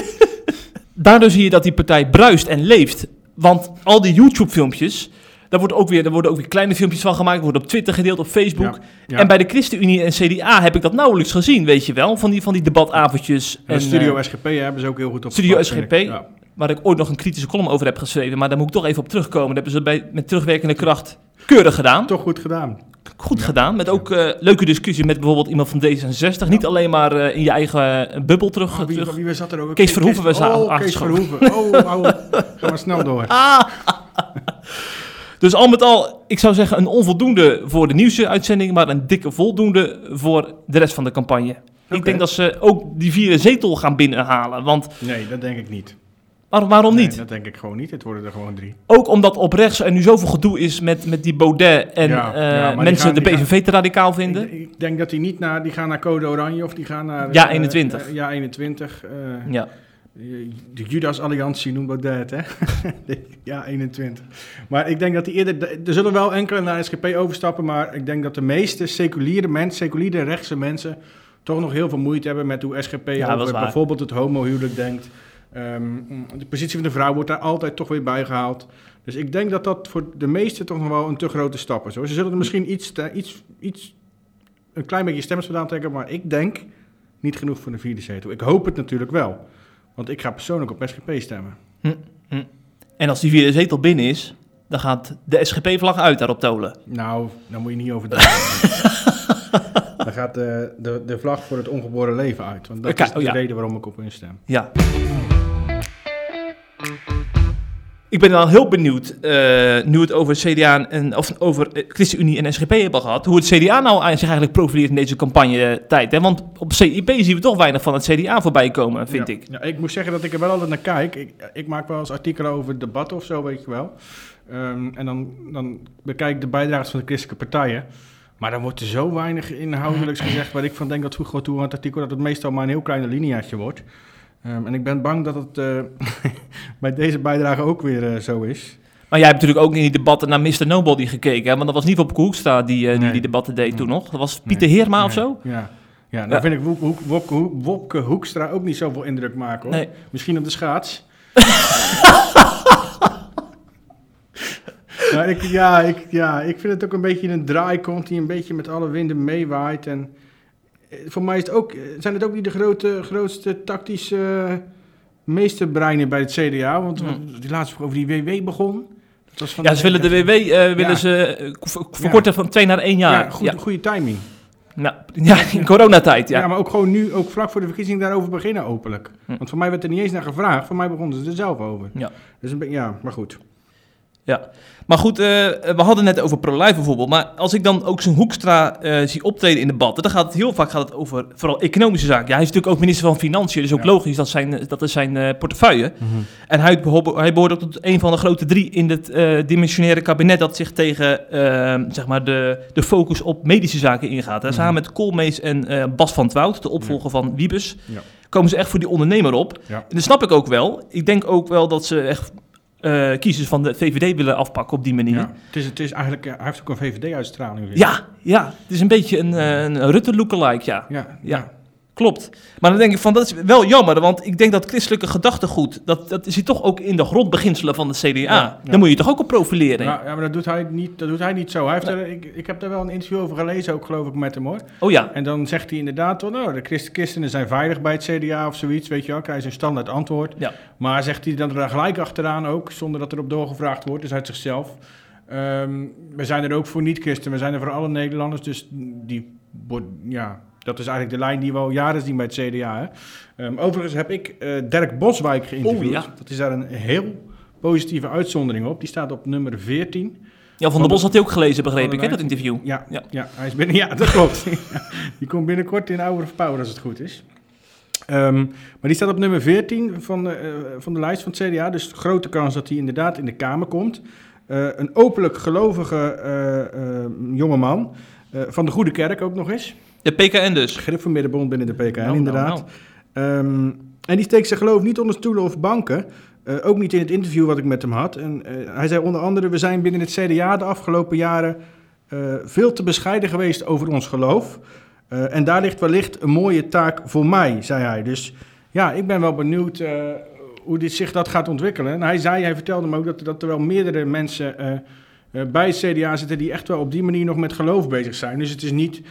Daardoor zie je dat die partij bruist en leeft. Want al die YouTube-filmpjes, daar, wordt ook weer, daar worden ook weer kleine filmpjes van gemaakt, worden op Twitter gedeeld, op Facebook. Ja, ja. En bij de ChristenUnie en CDA heb ik dat nauwelijks gezien, weet je wel, van die, van die debatavondjes. En Studio eh, SGP hebben ze ook heel goed op Studio gepakt, SGP? ik. Ja. waar ik ooit nog een kritische column over heb geschreven, maar daar moet ik toch even op terugkomen. Dat hebben ze bij, met terugwerkende kracht keurig gedaan. Toch goed gedaan. Goed gedaan, met ook eh, leuke discussie met bijvoorbeeld iemand van D66. Niet alleen maar eh, in je eigen bubbel terug. Oh, wie, terug. wie zat er ook? Kees Verhoeven was Oh, Kees. Verhoeven. Oh, ouwe. Ga maar snel door. Ah! Dus al met al, ik zou zeggen een onvoldoende voor de nieuwste uitzending, maar een dikke voldoende voor de rest van de campagne. Ik denk dat ze ook die vierde zetel gaan binnenhalen. Want Nee, dat denk ik niet. waar- waarom Nee, niet? dat denk ik gewoon niet. Het worden er gewoon drie. Ook omdat op rechts er nu zoveel gedoe is met, met die Baudet en Ja, eh, ja, mensen gaan- de PVV te radicaal vinden. Ik, ik denk dat die niet naar, die gaan naar Code Oranje of die gaan naar... Ja, eh, 21. eh, ja, 21. eh, Ja. De Judas-alliantie noemt dat dat, hè? ja, 21. Maar ik denk dat die eerder... Er zullen wel enkele naar SGP overstappen, maar ik denk dat de meeste seculiere mensen, seculiere rechtse mensen, toch nog heel veel moeite hebben met hoe SGP Ja, over bijvoorbeeld het homohuwelijk denkt. Ehm, de positie van de vrouw wordt daar altijd toch weer bijgehaald. Dus ik denk dat dat voor de meesten toch nog wel een te grote stap is. Hoor. Ze zullen er misschien iets, te- iets, iets, een klein beetje stemmers vandaan trekken, maar ik denk niet genoeg voor de vierde zetel. Ik hoop het natuurlijk wel. Want ik ga persoonlijk op SGP stemmen. En als die vierde zetel binnen is, dan gaat de SGP-vlag uit daar op Tolen. Nou, daar moet je niet over dan gaat de, de, de vlag voor het ongeboren leven uit. Want dat is de oh ja. reden waarom ik op hun stem. Ja. Ik ben dan heel benieuwd, eh, nu we het over CDA en of over eh, ChristenUnie en SGP hebben gehad, hoe het CDA nou zich eigenlijk profileert in deze campagne-tijd. Hè? Want op CIP zien we toch weinig van het CDA voorbij komen, vind Ja. ik. Ja, ik moet zeggen dat ik er wel altijd naar kijk. Ik, ik maak wel eens artikelen over debatten of zo, weet je wel. Ehm, en dan, dan bekijk ik de bijdragers van de christelijke partijen. Maar dan wordt er zo weinig inhoudelijks gezegd waar ik van denk dat Hugo toe aan het artikel dat het meestal maar een heel klein lineaatje wordt. Ehm, en ik ben bang dat het eh, bij deze bijdrage ook weer eh, zo is. Maar jij hebt natuurlijk ook in die debatten naar Mr. Nobody gekeken, hè? want dat was niet Wopke Hoekstra die, eh, die Nee. die debatten deed Nee. toen nog. Dat was Pieter Nee, Heerma of zo? Ja, ja dan vind ik Hoek- Wopke, Hoek- Wopke Hoekstra ook niet zoveel indruk maken hoor. Nee. Misschien op de schaats. Maar ik, ja, ik, ja, ik vind het ook een beetje een draaikont die een beetje met alle winden meewaait. En voor mij is het ook, eh, zijn het ook niet de grote, grootste tactische uh, meesterbreinen bij het CDA. Want die laatste over die WW begon. Dat was van Ja, ze willen de WW eh, willen Ja. ze eh, ver- verkorten van twee naar één jaar. Ja, goed, ja. goede timing. Nou, ja, in coronatijd, Ja. ja. maar ook gewoon nu, ook vlak voor de verkiezing daarover beginnen openlijk. Hm. Want voor mij werd er niet eens naar gevraagd. Voor mij begonnen ze er zelf over. Ja. Dus een ja, maar goed. Ja, maar goed, eh, we hadden net over pro-life bijvoorbeeld. Maar als ik dan ook zo'n Hoekstra eh, zie optreden in debatten, dan gaat het heel vaak gaat het over vooral economische zaken. Ja, hij is natuurlijk ook minister van Financiën, dus ook Ja. logisch, dat, zijn, dat is zijn eh, portefeuille. En hij, hij behoort ook tot een van de grote drie in het dimensionaire kabinet dat zich tegen eh, zeg maar de, de focus op medische zaken ingaat. Hè. Samen met Koolmees en Bas van Twout, de opvolger van Wiebes, Ja. komen ze echt voor die ondernemer op. En dat snap ik ook wel. Ik denk ook wel dat ze echt eh, kiezers van de VVD willen afpakken op die manier. Ja. Het, is, het is eigenlijk, ja, hij heeft ook een VVD-uitstraling. Ja, ja, het is een beetje een, eh, een Rutte lookalike, ja. Ja, Ja, klopt. Maar dan denk ik van, dat is wel jammer, want ik denk dat christelijke gedachtegoed, dat, dat zit toch ook in de grondbeginselen van de CDA. ja. Daar moet je toch ook op profileren. Ja, ja, maar dat doet hij niet, dat doet hij niet zo. Hij heeft er, ik, ik heb daar wel een interview over gelezen, ook geloof ik, met hem hoor. Oh ja, En dan zegt hij inderdaad, wel, nou, de christ- christenen zijn veilig bij het CDA of zoiets, weet je wel. Je een standaard antwoord. Ja. Maar zegt hij dan er gelijk achteraan ook, zonder dat erop doorgevraagd wordt, dus uit zichzelf. Ehm, we zijn er ook voor niet-christen, we zijn er voor alle Nederlanders. Dus die, ja, dat is eigenlijk de lijn die we al jaren zien bij het CDA. Hè. Ehm, overigens heb ik eh, Dirk Boswijk geïnterviewd. Oh, ja. Dat is daar een heel positieve uitzondering op. Die staat op nummer 14. Jan van der Bos had hij ook gelezen, begreep ik, hè, dat interview. Ja, ja. Ja. hij is binnen, ja dat klopt. die komt binnenkort in Hour of Power als het goed is. Ehm, maar die staat op nummer 14 van de, eh, van de lijst van het CDA. Dus grote kans dat hij inderdaad in de Kamer komt. Eh, een openlijk gelovige jongeman. van de Goede Kerk ook nog eens. De PKN dus. Van middenbond binnen de PKN, Nou, nou, inderdaad. nou. Ehm, en die steekt zijn geloof niet onder stoelen of banken. Eh, ook niet in het interview wat ik met hem had. En, eh, hij zei onder andere: We zijn binnen het CDA de afgelopen jaren eh, veel te bescheiden geweest over ons geloof. En daar ligt wellicht een mooie taak voor mij, zei hij. Dus ja, ik ben wel benieuwd hoe dit zich dat gaat ontwikkelen. En hij zei, hij vertelde me ook dat, dat er wel meerdere mensen bij het CDA zitten die echt wel op die manier nog met geloof bezig zijn. Dus het is niet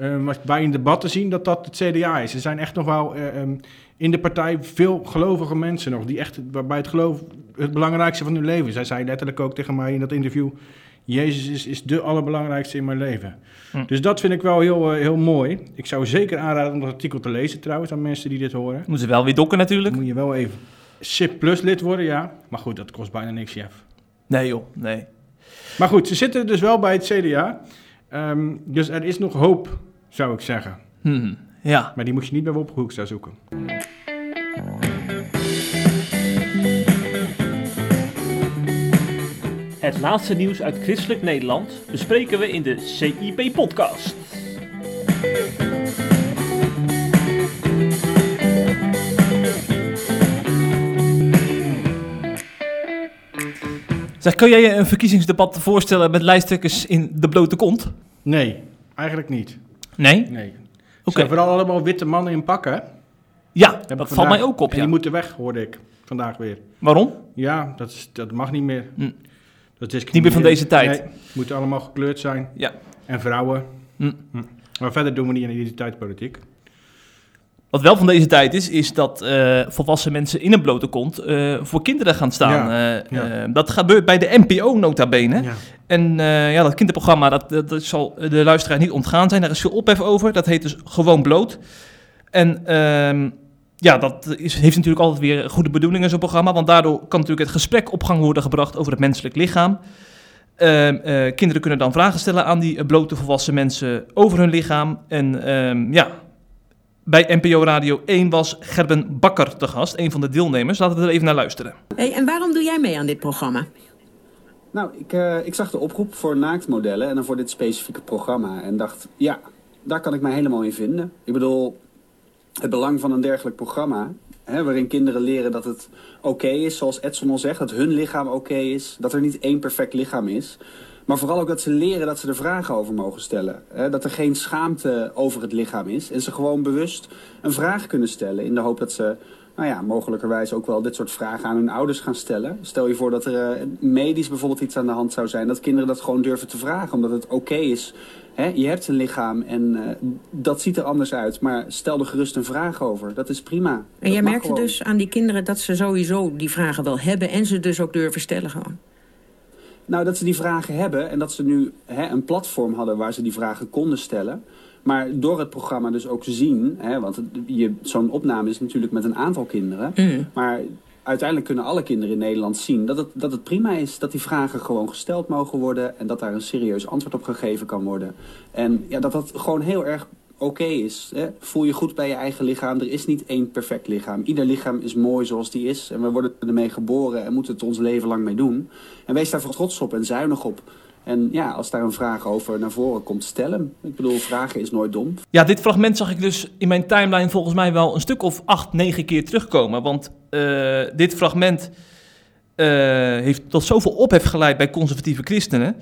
eh, wat wij in debatten zien dat dat het CDA is. Er zijn echt nog wel eh, ehm, in de partij veel gelovige mensen nog, die echt waarbij het geloof het belangrijkste van hun leven is. Hij zei letterlijk ook tegen mij in dat interview: Jezus is, is de allerbelangrijkste in mijn leven. Hm. Dus dat vind ik wel heel, eh, heel mooi. Ik zou zeker aanraden om dat artikel te lezen trouwens aan mensen die dit horen. Moeten ze wel weer dokken natuurlijk. Moet je wel even SIP Plus lid worden, ja. Maar goed, dat kost bijna niks, chef. Nee joh, nee. Maar goed, ze zitten dus wel bij het CDA. Ehm, dus er is nog hoop, zou ik zeggen. Hm, ja. Maar die moet je niet bij Wopke Hoekstra zoeken. Het laatste nieuws uit christelijk Nederland bespreken we in de CIP-podcast. Zeg, kan jij je een verkiezingsdebat voorstellen met lijsttrekkers in de blote kont? Nee, eigenlijk niet. Nee? Nee. Oké. zijn vooral allemaal witte mannen in pakken. hè? Ja, dat valt mij ook op, En ja. die moeten weg, hoorde ik vandaag weer. Waarom? Ja, dat, is, dat mag niet meer. Hm. Dat is Niet meer van deze tijd. Nee, moeten allemaal gekleurd zijn. Ja. En vrouwen. Hm. Maar verder doen we niet aan identiteitspolitiek. Wat wel van deze tijd is, is dat eh, volwassen mensen in een blote kont eh, voor kinderen gaan staan. Ja, Eh, ja. dat gebeurt bij de NPO nota bene. Ja. En ja, dat kinderprogramma, dat, dat, dat zal de luisteraar niet ontgaan zijn. Daar is veel ophef over. Dat heet dus Gewoon Bloot. En ehm, ja, dat is, heeft natuurlijk altijd weer goede bedoelingen, zo'n programma. Want daardoor kan natuurlijk het gesprek op gang worden gebracht over het menselijk lichaam. Ehm, eh, kinderen kunnen dan vragen stellen aan die blote volwassen mensen over hun lichaam. En ehm, ja, bij NPO Radio 1 was Gerben Bakker te gast, een van de deelnemers. Laten we er even naar luisteren. Hey, en waarom doe jij mee aan dit programma? Nou, ik, eh, ik zag de oproep voor naaktmodellen en dan voor dit specifieke programma. En dacht, ja, daar kan ik mij helemaal in vinden. Ik bedoel, het belang van een dergelijk programma... Hè, waarin kinderen leren dat het oké is, zoals Edson al zegt... dat hun lichaam oké is, dat er niet één perfect lichaam is... Maar vooral ook dat ze leren dat ze er vragen over mogen stellen. Hè? Dat er geen schaamte over het lichaam is. En ze gewoon bewust een vraag kunnen stellen. In de hoop dat ze nou ja, mogelijkerwijs ook wel dit soort vragen aan hun ouders gaan stellen. Stel je voor dat er uh, medisch bijvoorbeeld iets aan de hand zou zijn. Dat kinderen dat gewoon durven te vragen. Omdat het oké is. Hè? Je hebt een lichaam en uh, dat ziet er anders uit. Maar stel er gerust een vraag over. Dat is prima. En jij merkte gewoon. dus aan die kinderen dat ze sowieso die vragen wel hebben. En ze dus ook durven stellen gewoon. Nou, dat ze die vragen hebben en dat ze nu hè, een platform hadden waar ze die vragen konden stellen. Maar door het programma dus ook zien, hè, want zo'n opname is natuurlijk met een aantal kinderen. Mm. Maar uiteindelijk kunnen alle kinderen in Nederland zien dat het, dat het prima is. Dat die vragen gewoon gesteld mogen worden en dat daar een serieus antwoord op gegeven kan worden. En ja, dat dat gewoon heel erg oké is. Hè? Voel je goed bij je eigen lichaam. Er is niet één perfect lichaam. Ieder lichaam is mooi zoals die is. En we worden ermee geboren en moeten het ons leven lang mee doen. En wees daar trots op en zuinig op. En ja, als daar een vraag over naar voren komt, stel hem. Ik bedoel, vragen is nooit dom. Ja, dit fragment zag ik dus in mijn timeline volgens mij wel een stuk of acht, negen keer terugkomen. Want uh, dit fragment uh, heeft tot zoveel ophef geleid bij conservatieve christenen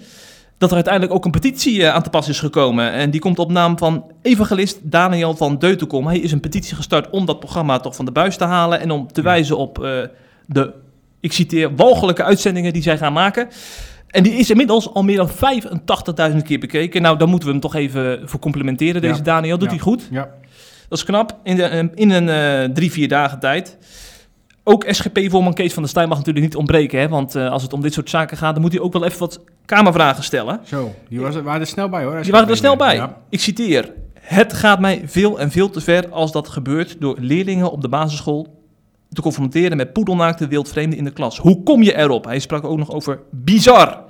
dat er uiteindelijk ook een petitie uh, aan te pas is gekomen. En die komt op naam van evangelist Daniel van Deutenkom. Hij is een petitie gestart om dat programma toch van de buis te halen en om te wijzen op uh, de, ik citeer, walgelijke uitzendingen die zij gaan maken. En die is inmiddels al meer dan 85.000 keer bekeken. Nou, daar moeten we hem toch even voor complimenteren, deze ja. Daniel. Doet ja. hij goed? Ja. Dat is knap. In, de, in een uh, drie, vier dagen tijd. Ook SGP-voorman Kees van der Stijn mag natuurlijk niet ontbreken. Hè? Want uh, als het om dit soort zaken gaat, dan moet hij ook wel even wat kamervragen stellen. Zo, die was, waren er snel bij hoor. Die waren er snel bij. Ja. Ik citeer. Het gaat mij veel en veel te ver als dat gebeurt door leerlingen op de basisschool te confronteren met poedelnaakte wildvreemden in de klas. Hoe kom je erop? Hij sprak ook nog over bizar.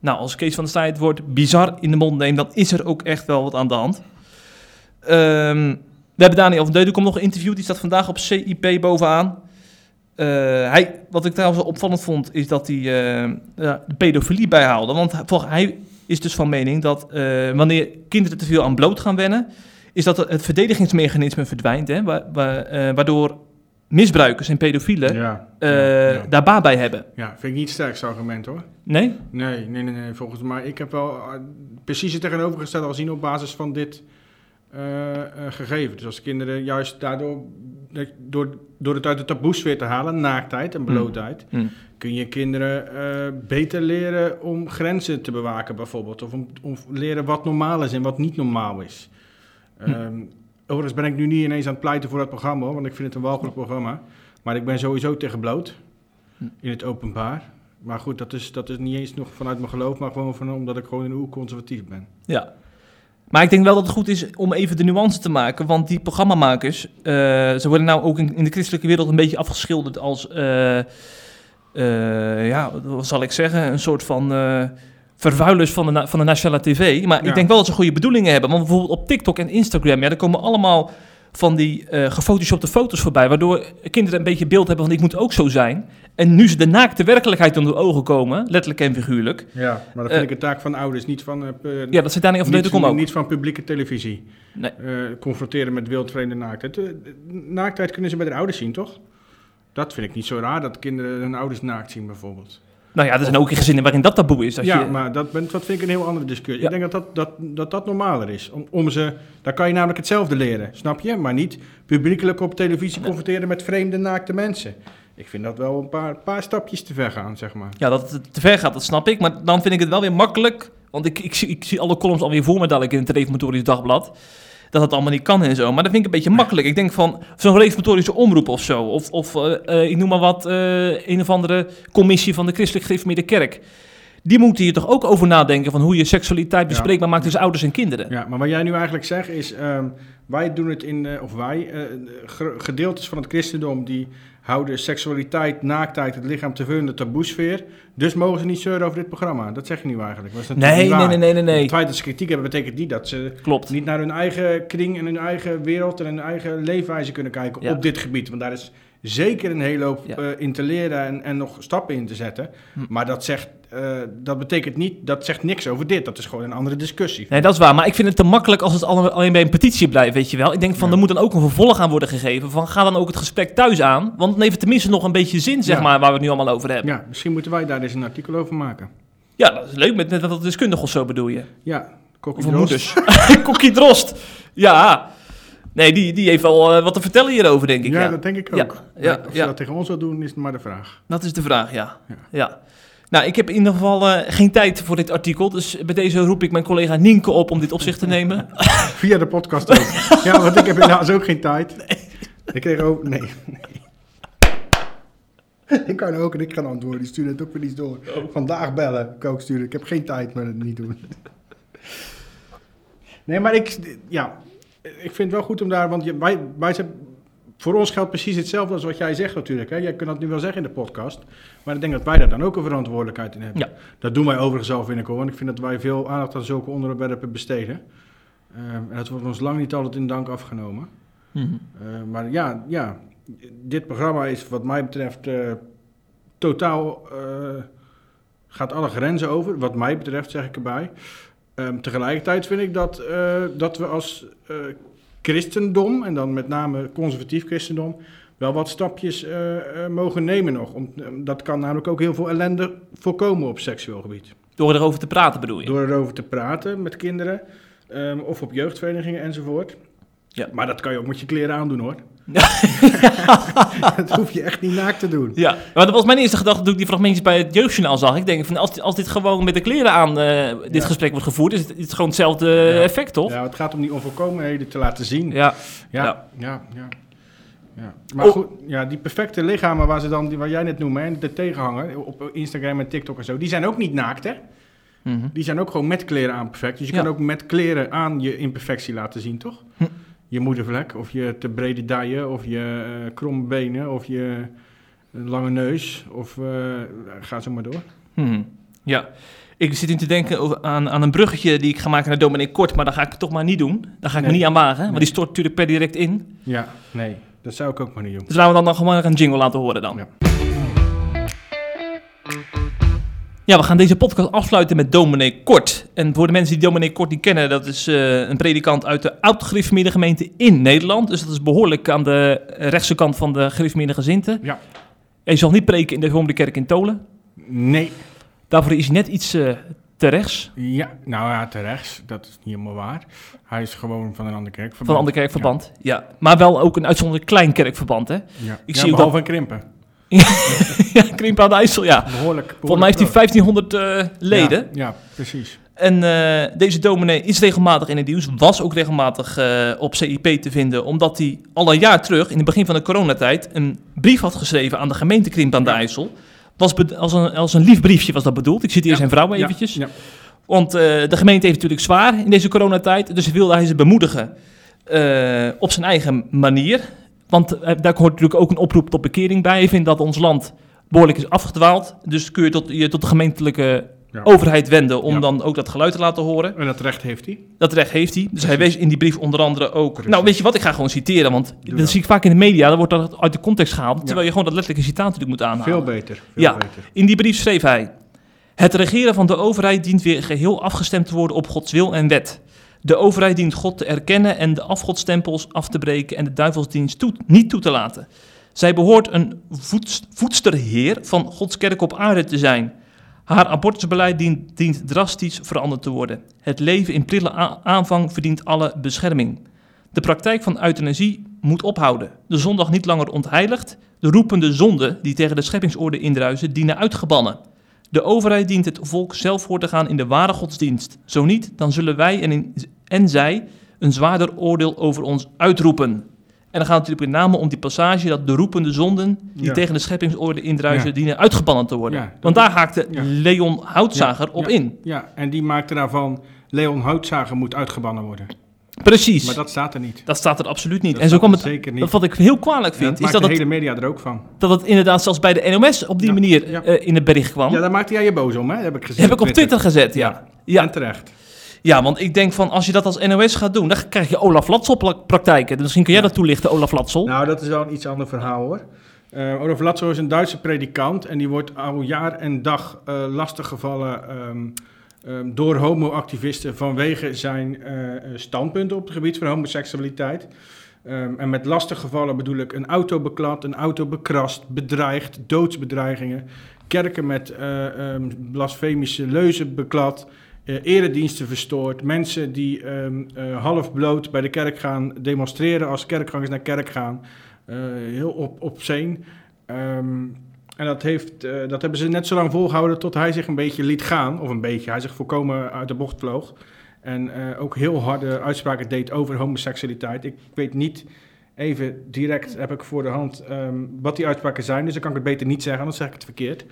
Nou, als Kees van der Staaij het woord bizar in de mond neemt, dan is er ook echt wel wat aan de hand. Um, we hebben Daniel van Deuden nog geïnterviewd. Die staat vandaag op CIP bovenaan. Uh, hij, wat ik trouwens opvallend vond, is dat hij uh, de pedofilie bijhaalde. Want hij is dus van mening dat uh, wanneer kinderen te veel aan bloot gaan wennen, is dat het verdedigingsmechanisme verdwijnt. Hè, waardoor misbruikers en pedofielen ja, ja, ja. daar baat bij hebben. Ja, vind ik niet het sterkste argument hoor. Nee? Nee, nee, nee, nee volgens mij. Ik heb wel precies het tegenovergestelde al zien op basis van dit gegeven. Dus als kinderen juist daardoor, door, door het uit de taboesfeer te halen, naaktheid en blootheid, mm. Mm. kun je kinderen beter leren om grenzen te bewaken bijvoorbeeld. Of om, om leren wat normaal is en wat niet normaal is. Mm. Um, Overigens ben ik nu niet ineens aan het pleiten voor dat programma, want ik vind het een walgelijk programma. Maar ik ben sowieso tegen bloot in het openbaar. Maar goed, dat is, dat is niet eens nog vanuit mijn geloof, maar gewoon van, omdat ik gewoon een oer conservatief ben. Ja. Maar ik denk wel dat het goed is om even de nuance te maken, want die programmamakers, uh, ze worden nou ook in, in, de christelijke wereld een beetje afgeschilderd als, uh, uh, ja, wat zal ik zeggen, een soort van vervuilers van de, van de nationale tv. Maar ja. ik denk wel dat ze goede bedoelingen hebben. Want bijvoorbeeld op TikTok en Instagram, ja, daar komen allemaal van die uh, gefotoshopte foto's voorbij. Waardoor kinderen een beetje beeld hebben van ik moet ook zo zijn. En nu ze de naakte werkelijkheid onder de ogen komen, letterlijk en figuurlijk. Ja, maar dat vind uh, ik een taak van ouders, niet van... Uh, ja, dat zit daar niet over komen Niet van publieke televisie. Nee. confronteren met wildvreemde naaktheid. naaktheid kunnen ze bij de ouders zien, toch? Dat vind ik niet zo raar, dat kinderen hun ouders naakt zien bijvoorbeeld. Nou ja, er zijn ook gezinnen waarin dat taboe is. ja, je... maar dat, dat vind ik een heel andere discussie. Ja. Ik denk dat dat, dat, dat, dat normaler is. Om, om ze, daar kan je namelijk hetzelfde leren, snap je? Maar niet publiekelijk op televisie confronteren met vreemde, naakte mensen. Ik vind dat wel een paar, paar stapjes te ver gaan, zeg maar. Ja, dat het te ver gaat, dat snap ik. Maar dan vind ik het wel weer makkelijk. Want ik, ik, ik zie alle columns alweer voor me dadelijk in het Reformatorisch Dagblad dat het allemaal niet kan en zo. Maar dat vind ik een beetje makkelijk. Ik denk van zo'n reformatorische omroep of zo. Of, of uh, uh, ik noem maar wat, uh, een of andere commissie van de Christelijk Gereformeerde Kerk. Die moeten hier toch ook over nadenken van hoe je seksualiteit bespreekbaar ja. maakt tussen ouders en kinderen. Ja, maar wat jij nu eigenlijk zegt is, um, wij doen het in, of wij, gedeeltes van het christendom die houden seksualiteit, naaktheid, het lichaam te veel in de taboesfeer. Dus mogen ze niet zeuren over dit programma. Dat zeg je nu eigenlijk. Dat nee, nee, nee, nee, nee, nee. Het feit dat ze kritiek hebben, betekent niet dat ze Klopt. niet naar hun eigen kring en hun eigen wereld en hun eigen leefwijze kunnen kijken ja. op dit gebied. Want daar is zeker een hele hoop ja. uh, in te leren en, en nog stappen in te zetten. Hm. Maar dat zegt uh, dat betekent niet, dat zegt niks over dit. Dat is gewoon een andere discussie. Nee, dat is waar. Maar ik vind het te makkelijk als het alleen bij een petitie blijft, weet je wel. Ik denk van, ja. er moet dan ook een vervolg aan worden gegeven. Van, ga dan ook het gesprek thuis aan. Want dan heeft het tenminste nog een beetje zin, zeg ja. maar, waar we het nu allemaal over hebben. Ja, misschien moeten wij daar eens een artikel over maken. Ja, dat is leuk met, met wat deskundig of zo bedoel je. Ja, Kokkie Drost. Kokkie Drost. Ja. Nee, die, die heeft wel eh, wat te vertellen hierover, denk ik. Ja, Ja, dat denk ik ook. ja, of ze dat tegen ons wil doen, is maar de vraag. Dat is de vraag, ja. Ja. Nou, ik heb in ieder geval eh, geen tijd voor dit artikel. Dus bij deze roep ik mijn collega Nienke op om dit op zich te nemen. Via de podcast ook. ja, want ik heb helaas ook geen tijd. Ik kreeg ook... Nee, nee. Ik kan ook en ik ga antwoorden. Die stuurde het ook weer iets door. Vandaag bellen, kan ik ook sturen. Ik heb geen tijd, maar het niet doen. Nee, maar ik... Ja, ik vind het wel goed om daar... Want je, wij, wij zijn... Voor ons geldt precies hetzelfde als wat jij zegt natuurlijk. Hè? Jij kunt dat nu wel zeggen in de podcast. Maar ik denk dat wij daar dan ook een verantwoordelijkheid in hebben. Ja. Dat doen wij overigens zelf, vind ik hoor. Want ik vind dat wij veel aandacht aan zulke onderwerpen besteden. Ehm, en dat wordt ons lang niet altijd in dank afgenomen. Mhm. Eh, maar ja, ja, dit programma is wat mij betreft eh, totaal... eh, gaat alle grenzen over, wat mij betreft zeg ik erbij. Ehm, tegelijkertijd vind ik dat, eh, dat we als eh, christendom, en dan met name conservatief christendom... wel wat stapjes eh, mogen nemen nog. Om, dat kan namelijk ook heel veel ellende voorkomen op seksueel gebied. Door erover te praten bedoel je? Door erover te praten met kinderen. ehm, of op jeugdverenigingen enzovoort. Ja. Maar dat kan je ook met je kleren aandoen hoor. dat hoef je echt niet naakt te doen. Ja, maar dat was mijn eerste gedachte toen ik die fragmentjes bij het jeugdjournaal zag. Ik denk van als, als dit gewoon met de kleren aan eh, dit Ja. gesprek wordt gevoerd, is het, is het gewoon hetzelfde Ja. effect, toch? Ja, het gaat om die onvolkomenheden te laten zien. Ja. ja, Ja. ja. Maar Oh. goed, ja, die perfecte lichamen waar, ze dan, die, waar jij net noemde, hè, de tegenhanger op Instagram en TikTok en zo, die zijn ook niet naakt hè. Mhm. Die zijn ook gewoon met kleren aan perfect. Dus je kan ook met kleren aan je imperfectie laten zien, toch? Hm. Je moedervlek, of je te brede dijen, of je eh kromme benen, of je eh, lange neus, of eh, ga zo maar door. Mhm. Ja. Ik zit nu te denken over- aan, aan een bruggetje die ik ga maken naar Dominic Kort, maar dat ga ik toch maar niet doen. Daar ga ik Nee. me niet aan wagen, want die stort natuurlijk per direct in. Ja, nee, dat zou ik ook maar niet doen. Dus laten we dan, dan gewoon een jingle laten horen dan. Ja. Ja, we gaan deze podcast afsluiten met Dominee Kort. En voor de mensen die Dominee Kort niet kennen, dat is eh, een predikant uit de oud-gereformeerde gemeente in Nederland. Dus dat is behoorlijk aan de rechtse kant van de gereformeerde gezinten. Ja. Hij zal niet preken in de Hervormde Kerk in Tolen. Nee, Daarvoor is hij net iets eh, te rechts ja, nou ja, terecht, dat is niet helemaal waar. Hij is gewoon van een andere kerk. van een ander kerkverband. Ja. Maar wel ook een uitzonderlijk klein kerkverband, hè? Ja, Ik ja, zie ook behalve een krimpen. ja, Krimp aan de IJssel, ja. Behoorlijk. Volgens mij heeft hij 1500 eh, leden. Ja, ja, precies. En eh, deze dominee is regelmatig in het nieuws, was ook regelmatig eh, op CIP te vinden, omdat hij al een jaar terug, in het begin van de coronatijd, een brief had geschreven aan de gemeente Krimp aan de IJssel. Was als, een, als een lief briefje was dat bedoeld. Ik zit hier Ja, zijn vrouw eventjes. Ja, Want de gemeente heeft natuurlijk zwaar in deze coronatijd, dus wilde hij ze bemoedigen op zijn eigen manier. Want eh, daar hoort natuurlijk ook een oproep tot bekering bij. Hij vindt dat ons land behoorlijk is afgedwaald. Dus kun je tot, je tot de gemeentelijke Ja. overheid wenden om Ja. dan ook dat geluid te laten horen. En dat recht heeft hij. Dat recht heeft hij. Dus hij wees in die brief onder andere ook... Precies. Nou, weet je wat? Ik ga gewoon citeren, want Doe dat zie ik vaak in de media. Dan wordt dat uit de context gehaald, Ja. terwijl je gewoon dat letterlijke citaat natuurlijk moet aanhalen. Veel beter. Veel Ja. beter. In die brief schreef hij: Het regeren van de overheid dient weer geheel afgestemd te worden op Gods wil en wet. De overheid dient God te erkennen en de afgodstempels af te breken en de duivelsdienst niet toe te laten. Zij behoort een voedst- voedsterheer van Gods kerk op aarde te zijn. Haar abortusbeleid dient, drastisch veranderd te worden. Het leven in prille aanvang verdient alle bescherming. De praktijk van euthanasie moet ophouden. De zondag niet langer ontheiligd. De roepende zonden die tegen de scheppingsorde indruisen, dienen uitgebannen. De overheid dient het volk zelf voor te gaan in de ware godsdienst. Zo niet, dan zullen wij en, in- en zij een zwaarder oordeel over ons uitroepen. En dan gaat het natuurlijk met name om die passage dat de roepende zonden die Ja. tegen de scheppingsorde indruisen, Ja. dienen uitgebannen te worden. Ja, Want daar haakte. Leon Houtzager op in. Ja, en die maakte daarvan... Leon Houtzager moet uitgebannen worden. Precies. Maar dat... dat staat er niet. staat er absoluut niet. Dat en zo staat kwam er het. zeker niet. Dat wat ik heel kwalijk Ja, vind, dat is maakt dat de het, hele media er ook van. dat het inderdaad zelfs bij de NOS op die Ja, manier ja. eh, in het bericht kwam. Ja, daar maakte jij je boos om, hè? Dat heb ik gezien. heb ik op Twitter gezet, ja. Ja, En terecht. ja, want ik denk van als je dat als NOS gaat doen, dan krijg je Olaf Latsel praktijken. Dus misschien kun jij dat toelichten, Olaf Latsel. Nou, dat is wel een iets ander verhaal, hoor. Eh Olaf Latzo is een Duitse predikant en die wordt al jaar en dag eh lastiggevallen ehm, ehm, door homoactivisten vanwege zijn eh, eh, standpunten op het gebied van homoseksualiteit. Ehm, en met lastiggevallen bedoel ik een auto beklad, een auto bekrast, bedreigd, doodsbedreigingen. kerken met eh, ehm, blasfemische leuzen beklad, eh, erediensten verstoord, mensen die eh, half bloot bij de kerk gaan demonstreren als kerkgangers naar kerk gaan. Heel op, obscene. En dat, heeft, eh, dat hebben ze net zo lang volgehouden tot hij zich een beetje liet gaan. Of een beetje, hij zich volkomen uit de bocht vloog. En eh, ook heel harde uitspraken deed over homoseksualiteit. Ik weet niet, even direct heb ik voor de hand ehm, wat die uitspraken zijn. Dus dan kan ik het beter niet zeggen, anders zeg ik het verkeerd.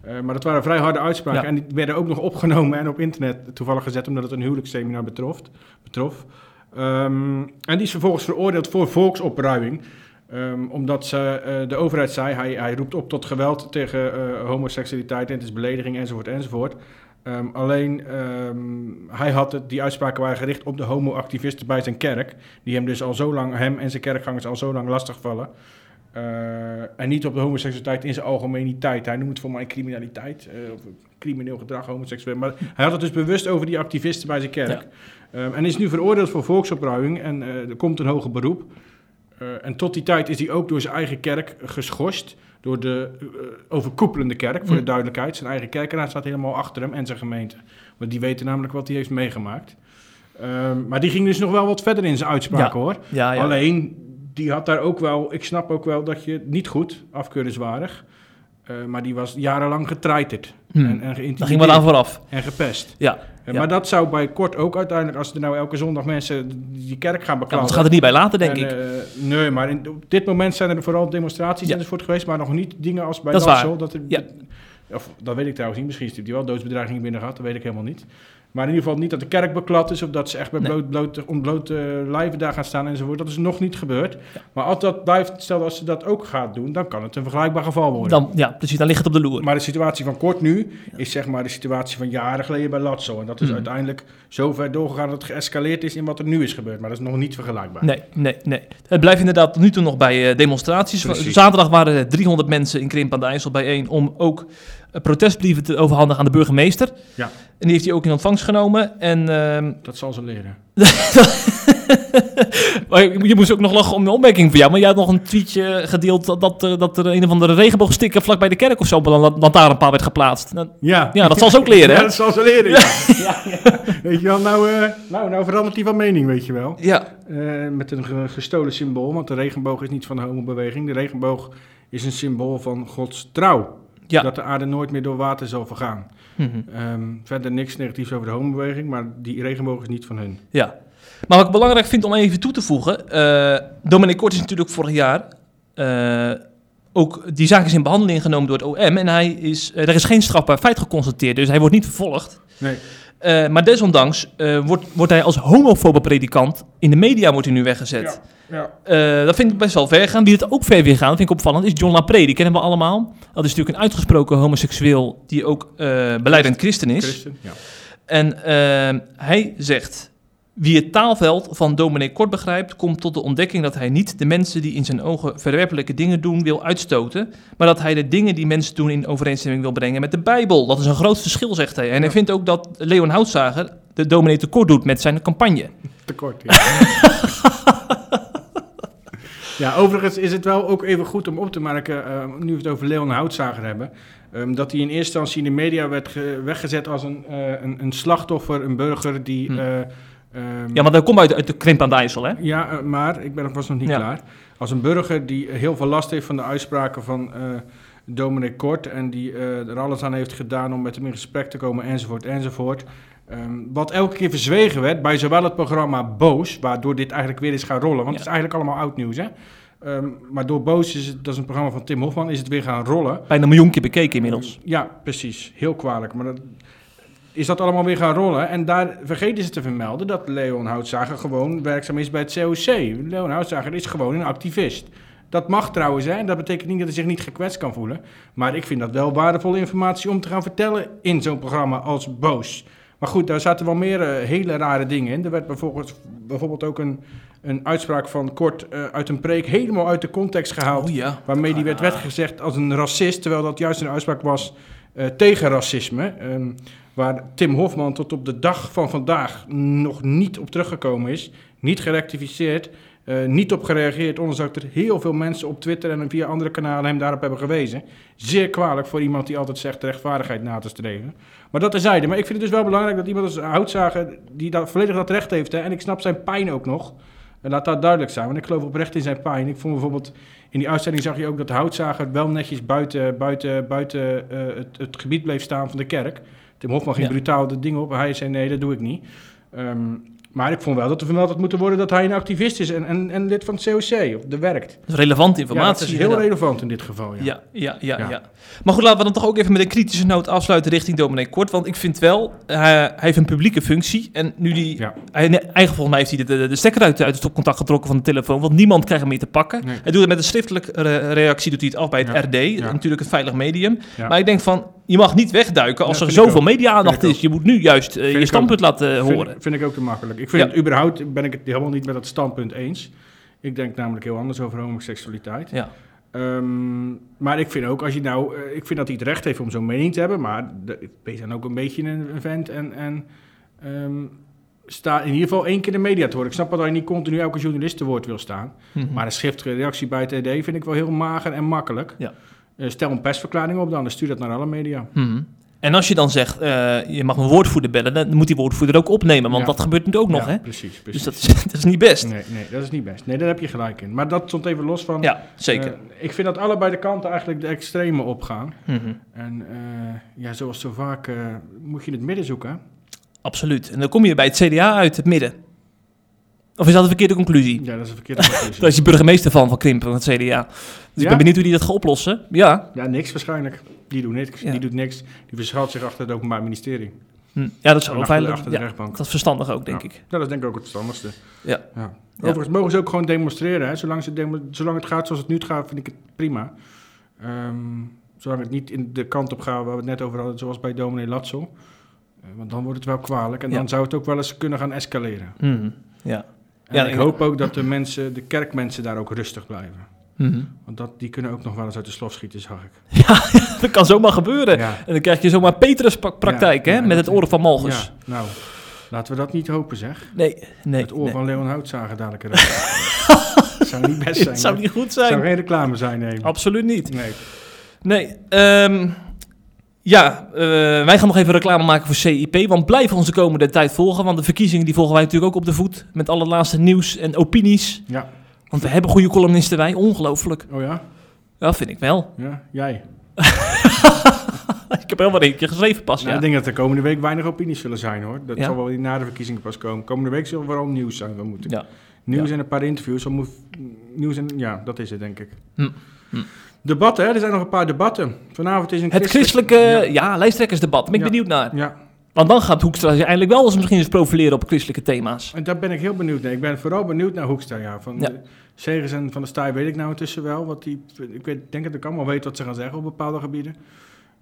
Eh, maar dat waren vrij harde uitspraken. Ja. En die werden ook nog opgenomen en op internet toevallig gezet, omdat het een huwelijksseminar betrof. betrof. Ehm, en die is vervolgens veroordeeld voor volksopruiming. Ehm, omdat ze, eh, de overheid zei, hij, hij roept op tot geweld tegen eh, homoseksualiteit en het is belediging enzovoort enzovoort. Ehm, alleen, ehm, hij had het, die uitspraken waren gericht op de homoactivisten bij zijn kerk. Die hem dus al zo lang, hem en zijn kerkgangers al zo lang lastigvallen. Eh, en niet op de homoseksualiteit in zijn algemeniteit. Hij noemt het voor mij criminaliteit, of crimineel gedrag, homoseksueel. Maar hij had het dus bewust over die activisten bij zijn kerk. En is nu veroordeeld voor volksopruiming en er komt een hoger beroep. Eh, en tot die tijd is hij ook door zijn eigen kerk geschorst. Door de eh, overkoepelende kerk, voor de Mm. duidelijkheid. Zijn eigen kerk en hij staat helemaal achter hem en zijn gemeente. Want die weten namelijk wat hij heeft meegemaakt. Ehm, maar die ging dus nog wel wat verder in zijn uitspraken Ja. hoor. Ja, ja. Alleen, die had daar ook wel... Ik snap ook wel dat je niet goed, afkeurenswaardig... eh, maar die was jarenlang getreiterd. Hmm. En, en Daar geïntimideerd. ging wat aan vooraf. En gepest. Ja. Ja, Ja. Maar dat zou bij kort ook uiteindelijk, als er nou elke zondag mensen die kerk gaan Ja, beklagen. want ze gaat er niet bij laten, denk En, ik. eh, nee, maar in, op dit moment zijn er vooral demonstraties Ja. enzovoort geweest, maar nog niet dingen als bij Dat. Dat er, Ja. Of, dat weet ik trouwens niet. Misschien heeft hij wel doodsbedreigingen binnen gehad, dat weet ik helemaal niet. Maar in ieder geval niet dat de kerk beklad is of dat ze echt met Nee. bloot, bloot, ontblote lijven daar gaan staan enzovoort. Dat is nog niet gebeurd. Maar als dat blijft, stel als ze dat ook gaat doen, dan kan het een vergelijkbaar geval worden. Dan, ja, precies, dan ligt het op de loer. Maar de situatie van kort nu is zeg maar de situatie van jaren geleden bij Lazzo. En dat is Mhm. uiteindelijk zo ver doorgegaan dat het geëscaleerd is in wat er nu is gebeurd. Maar dat is nog niet vergelijkbaar. Nee, nee, nee. Het blijft inderdaad tot nu toe nog bij eh, demonstraties. Precies. Zaterdag waren er 300 mensen in Krimp aan de IJssel bijeen om ook protestbrieven te overhandigen aan de burgemeester. Ja. En die heeft hij ook in ontvangst genomen. En ehm, Dat zal ze leren. maar je je moest ook nog lachen om de opmerking van jou. Maar jij had nog een tweetje gedeeld dat, dat, eh, dat er een of andere regenboogsticker vlak bij de kerk of zo op een lantaarnpaal werd geplaatst. Ja. Ja, dat zal ze ook leren, hè? Ja, dat zal ze leren, ja. Weet je wel, nou, eh, nou, nou verandert hij van mening, weet je wel. ja. Eh, met een ge- gestolen symbool, want de regenboog is niet van de homobeweging. De regenboog is een symbool van Gods trouw. Ja. Dat de aarde nooit meer door water zal vergaan. Mhm. Ehm, verder niks negatiefs over de homobeweging, maar die regenboog is niet van hun. Ja. Maar wat ik belangrijk vind om even toe te voegen. eh Dominic Kort is natuurlijk vorig jaar. eh, ook die zaak is in behandeling genomen door het OM. En hij is, eh, er is geen strafbaar feit geconstateerd. Dus hij wordt niet vervolgd. Nee. Eh, maar desondanks eh, wordt, wordt hij als homofobe predikant in de media wordt hij nu weggezet. Ja. Eh, dat vind ik best wel ver gaan. Wie het ook ver weer gaan, dat vind ik opvallend, is John Lapree. Die kennen we allemaal. Dat is natuurlijk een uitgesproken homoseksueel die ook beleidend christen is. Christen, ja. En hij zegt: Wie het taalveld van dominee Kort begrijpt, komt tot de ontdekking dat hij niet de mensen die in zijn ogen verwerpelijke dingen doen wil uitstoten, maar dat hij de dingen die mensen doen in overeenstemming wil brengen met de Bijbel. Dat is een groot verschil, zegt hij. En hij vindt ook dat Leon Houtzager de dominee tekort doet met zijn campagne. Tekort, ja. ja, overigens is het wel ook even goed om op te merken, eh, nu we het over Leon Houtzager hebben, ehm, dat hij in eerste instantie in de media werd ge- weggezet als een, eh, een, een slachtoffer, een burger die... Hm. eh, ehm, Ja, maar dat komt uit, uit de krimp aan de IJssel, hè? Ja, eh, maar ik ben was nog niet Ja. klaar. Als een burger die heel veel last heeft van de uitspraken van eh Dominic Kort... en die eh, er alles aan heeft gedaan om met hem in gesprek te komen, enzovoort, enzovoort... Ehm, wat elke keer verzwegen werd bij zowel het programma Boos... waardoor dit eigenlijk weer is gaan rollen, want Ja. het is eigenlijk allemaal oud nieuws, hè? Ehm, maar door Boos, is het, dat is een programma van Tim Hofman, is het weer gaan rollen. Bijna een miljoen keer bekeken inmiddels. Ja, precies. Heel kwalijk. Maar dat, is dat allemaal weer gaan rollen. En daar vergeten ze te vermelden dat Leon Houtzager gewoon werkzaam is bij het COC. Leon Houtzager is gewoon een activist. Dat mag trouwens, hè. En dat betekent niet dat hij zich niet gekwetst kan voelen. Maar ik vind dat wel waardevolle informatie om te gaan vertellen in zo'n programma als Boos. Maar goed, daar zaten wel meer eh, hele rare dingen in. Er werd bijvoorbeeld, bijvoorbeeld ook een, een uitspraak van Kort eh, uit een preek helemaal uit de context gehaald. Oh ja. Waarmee die werd weggezegd als een racist, terwijl dat juist een uitspraak was eh, tegen racisme. Ehm, waar Tim Hofman tot op de dag van vandaag nog niet op teruggekomen is. niet gerectificeerd, eh, niet op gereageerd, ondanks dat er heel veel mensen op Twitter en via andere kanalen hem daarop hebben gewezen. Zeer kwalijk voor iemand die altijd zegt rechtvaardigheid na te streven. Maar dat terzijde. Maar ik vind het dus wel belangrijk dat iemand als Houtzager, die dat, volledig dat recht heeft, hè, en ik snap zijn pijn ook nog, en laat dat duidelijk zijn, want ik geloof oprecht in zijn pijn. Ik vond bijvoorbeeld, in die uitzending zag je ook dat de Houtzager wel netjes buiten, buiten, buiten eh, het, het gebied bleef staan van de kerk. Tim Hofman ging Ja. brutaal de dingen op, hij zei nee, dat doe ik niet. Ehm, maar ik vond wel dat er vermeld had moeten worden dat hij een activist is en, en, en lid van het COC, of de werkt. Dat is relevante Ja, dat informatie. is heel relevant in dit geval, ja. Ja, ja, ja, Ja. ja. Maar goed, laten we dan toch ook even met een kritische noot afsluiten richting dominee Kort. Want ik vind wel, eh, hij heeft een publieke functie. En nu die, Ja. hij, nee, eigenlijk volgens mij heeft hij de, de, de stekker uit, uit het stopcontact getrokken van de telefoon. Want niemand krijgt hem meer te pakken. Nee. Hij doet het met een schriftelijke re- reactie, doet hij het af bij het Ja. RD. Ja. Natuurlijk een veilig medium. Ja. Maar ik denk van, je mag niet wegduiken als Ja, er zoveel media-aandacht is. Je moet nu juist eh, je standpunt laten Vind- horen. Vind, ik ook te makkelijk. Ik vind Ja. het überhaupt, ben ik het helemaal niet met dat standpunt eens. Ik denk namelijk heel anders over homoseksualiteit. Ja. Ehm, maar ik vind ook, als je nou, eh, ik vind dat hij het recht heeft om zo'n mening te hebben, maar de, wees dan ook een beetje een, een vent en, en ehm, sta in ieder geval één keer de media te horen. Ik snap dat je niet continu elke journalist te woord wil staan, Mhm. maar een schriftelijke reactie bij het ED vind ik wel heel mager en makkelijk. Ja. Eh, stel een persverklaring op dan, dan stuur dat naar alle media. Mhm. En als je dan zegt, eh, je mag een woordvoerder bellen, dan moet die woordvoerder ook opnemen. Want Ja. dat gebeurt nu ook nog, Ja, hè? Precies, Dus precies. dat is, dat is niet best. Nee, nee, dat is niet best. Nee, daar heb je gelijk in. Maar dat stond even los van. Ja, zeker. Eh, ik vind dat allebei de kanten eigenlijk de extreme opgaan. Mhm. En ja, zoals zo vaak moet je het midden zoeken. Absoluut. En dan kom je bij het CDA uit, het midden. Of is dat een verkeerde conclusie? Ja, dat is een verkeerde conclusie. Daar is je burgemeester van, van Krimpen, van het CDA. Dus ik ben benieuwd hoe die dat gaat oplossen. Ja, Ja, niks waarschijnlijk. Die doet niks. Ja. Die doet niks. Die verschuilt zich achter het Openbaar Ministerie. hm. ja dat ook achter, veilig achter de ja, rechtbank. Dat is verstandig ook, denk ik. Ja, dat is denk ik ook het verstandigste. Ja. Ja. Overigens mogen ze ook gewoon demonstreren. Hè. Zolang, ze demo- zolang het gaat zoals het nu gaat, vind ik het prima. Ehm, zolang het niet in de kant op gaat waar we het net over hadden, zoals bij dominee Latzel. Eh, want dan wordt het wel kwalijk. En dan zou het ook wel eens kunnen gaan escaleren. Mhm. Ja. Ja, ik hoop ook dat de mensen, de kerkmensen daar ook rustig blijven. Mhm. Want dat, die kunnen ook nog wel eens uit de slof schieten, zag ik. Ja, dat kan zomaar gebeuren. Ja. En dan krijg je zomaar Petrus-praktijk, Ja, hè? met het oren van Malchus. Ja, nou, laten we dat niet hopen, zeg. Nee, nee. het oor nee. van Leon Houtzager dadelijk eruit. zou niet best zijn. Het zou niet goed zou zijn. geen reclame zijn, nee. Absoluut niet. Nee. Nee, ehm, ja, eh, wij gaan nog even reclame maken voor CIP, want blijf ons de komende tijd volgen, want de verkiezingen die volgen wij natuurlijk ook op de voet, met alle laatste nieuws en opinies. Ja. Want we hebben goede columnisten wij, ongelooflijk. Oh ja? Ja, vind ik wel. Ja, jij. ik heb wel een keer geschreven pas, Nou, ja. Ik denk dat er komende week weinig opinies zullen zijn, hoor. Dat Ja? zal wel na de verkiezingen pas komen. Komende week zullen vooral nieuws zijn, we moeten. Ja. Nieuws en een paar interviews. Moet, nieuws en, ja, dat is het, denk ik. Hm. Hm. Debatten, hè? Er zijn nog een paar debatten. Vanavond is een Het christelijke, Ja. ja, lijsttrekkersdebat, ben ik Ja. benieuwd naar. ja, Want dan gaat Hoekstra zich eindelijk wel eens misschien eens profileren op christelijke thema's. en daar ben ik heel benieuwd naar. Ik ben vooral benieuwd naar Hoekstra, ja. Van Ja. de Segers en Van der Staaij weet ik nou intussen wel. Wat die, ik weet, denk dat ik allemaal weet wat ze gaan zeggen op bepaalde gebieden.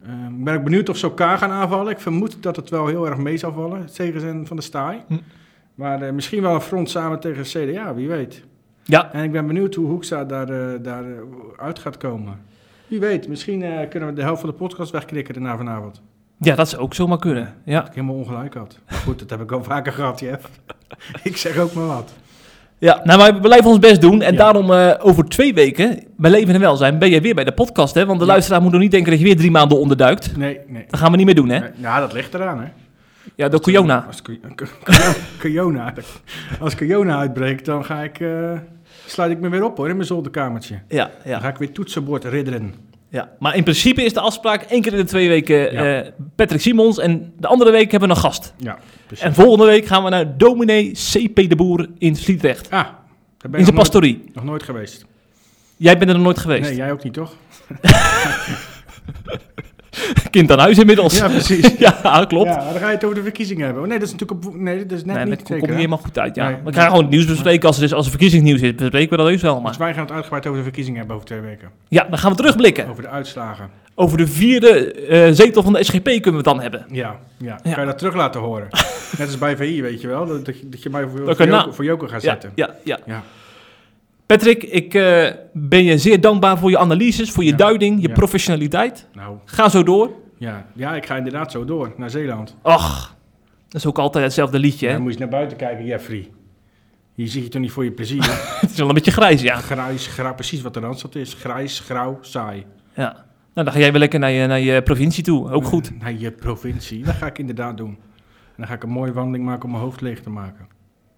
Ehm, ik ben ook benieuwd of ze elkaar gaan aanvallen. Ik vermoed dat het wel heel erg mee zal vallen, Segers en Van der Staaij. Hm. Maar eh, misschien wel een front samen tegen CDA, wie weet. Ja, En ik ben benieuwd hoe Hoekstra daar, eh, daar eh, uit gaat komen. Wie weet, misschien eh, kunnen we de helft van de podcast wegknikken daarna vanavond. ja dat zou ook zomaar kunnen. Ja. Dat ik helemaal ongelijk had. Maar goed, dat heb ik al vaker gehad, Jeff. ik zeg ook maar wat. Ja, nou, wij blijven ons best doen. En Ja. daarom over twee weken, bij Leven en Welzijn, ben jij weer bij de podcast. Hè? Want de Ja. luisteraar moet nog niet denken dat je weer drie maanden onderduikt. Nee, nee. Dat gaan we niet meer doen, hè? Nee, Ja, dat ligt eraan, hè. Ja, door Corona. Als Corona. Als corona uitbreekt, dan ga ik, eh, sluit ik me weer op, hoor, in mijn zolderkamertje. Ja, Dan ja, ga ik weer toetsenbord ridderen. ja. Maar in principe is de afspraak één keer in de twee weken Ja. eh, Patrick Simons. En de andere week hebben we een gast. Ja, precies. En volgende week gaan we naar dominee C.P. de Boer in Sliedrecht. Ah, daar ben In zijn nooit, pastorie. nog nooit geweest. Jij bent er nog nooit geweest. Nee, jij ook niet, toch? Kind aan huis inmiddels. Ja, precies. ja, klopt. Ja, dan ga je het over de verkiezingen hebben. Oh, nee, dat is natuurlijk op, nee, dat is net nee, niet dat zeker. komt niet hè? helemaal goed uit, ja. Nee. we gaan gewoon het nieuws bespreken. Als er, is, als er verkiezingsnieuws is, bespreken we dat heus wel. Dus Maar wij gaan het uitgebreid over de verkiezingen hebben over twee weken. ja, dan gaan we terugblikken. Over de uitslagen. Over de vierde eh, zetel van de SGP kunnen we het dan hebben. Ja, ja. Ja. Kan je dat terug laten horen? Net als bij VI, weet je wel? Dat, dat, je, dat je mij voor, Dat voor, Joko, Joko gaat Ja, zetten. ja, ja. Ja. Patrick, ik eh, ben je zeer dankbaar voor je analyses, voor je Ja. duiding, je Ja. professionaliteit. Nou, Ga zo door. Ja. ja, ik ga inderdaad zo door naar Zeeland. Ach, dat is ook altijd hetzelfde liedje, hè? Dan moet je naar buiten kijken, Jeffrey. Hier zit je toch niet voor je plezier? Het is wel een beetje grijs, ja. Grijs, grauw, precies wat de Randstad is. Grijs, grauw, saai. ja. Nou, dan ga jij weer lekker naar je, naar je provincie toe. Ook goed. Naar je provincie. Dat ga ik inderdaad doen. En dan ga ik een mooie wandeling maken om mijn hoofd leeg te maken.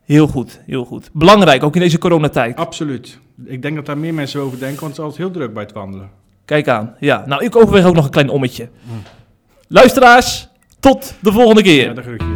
Heel goed, heel goed. Belangrijk, ook in deze coronatijd. Absoluut. Ik denk dat daar meer mensen over denken, want het is altijd heel druk bij het wandelen. Kijk aan. Ja, nou, ik overweeg ook nog een klein ommetje. Luisteraars, tot de volgende keer. Ja.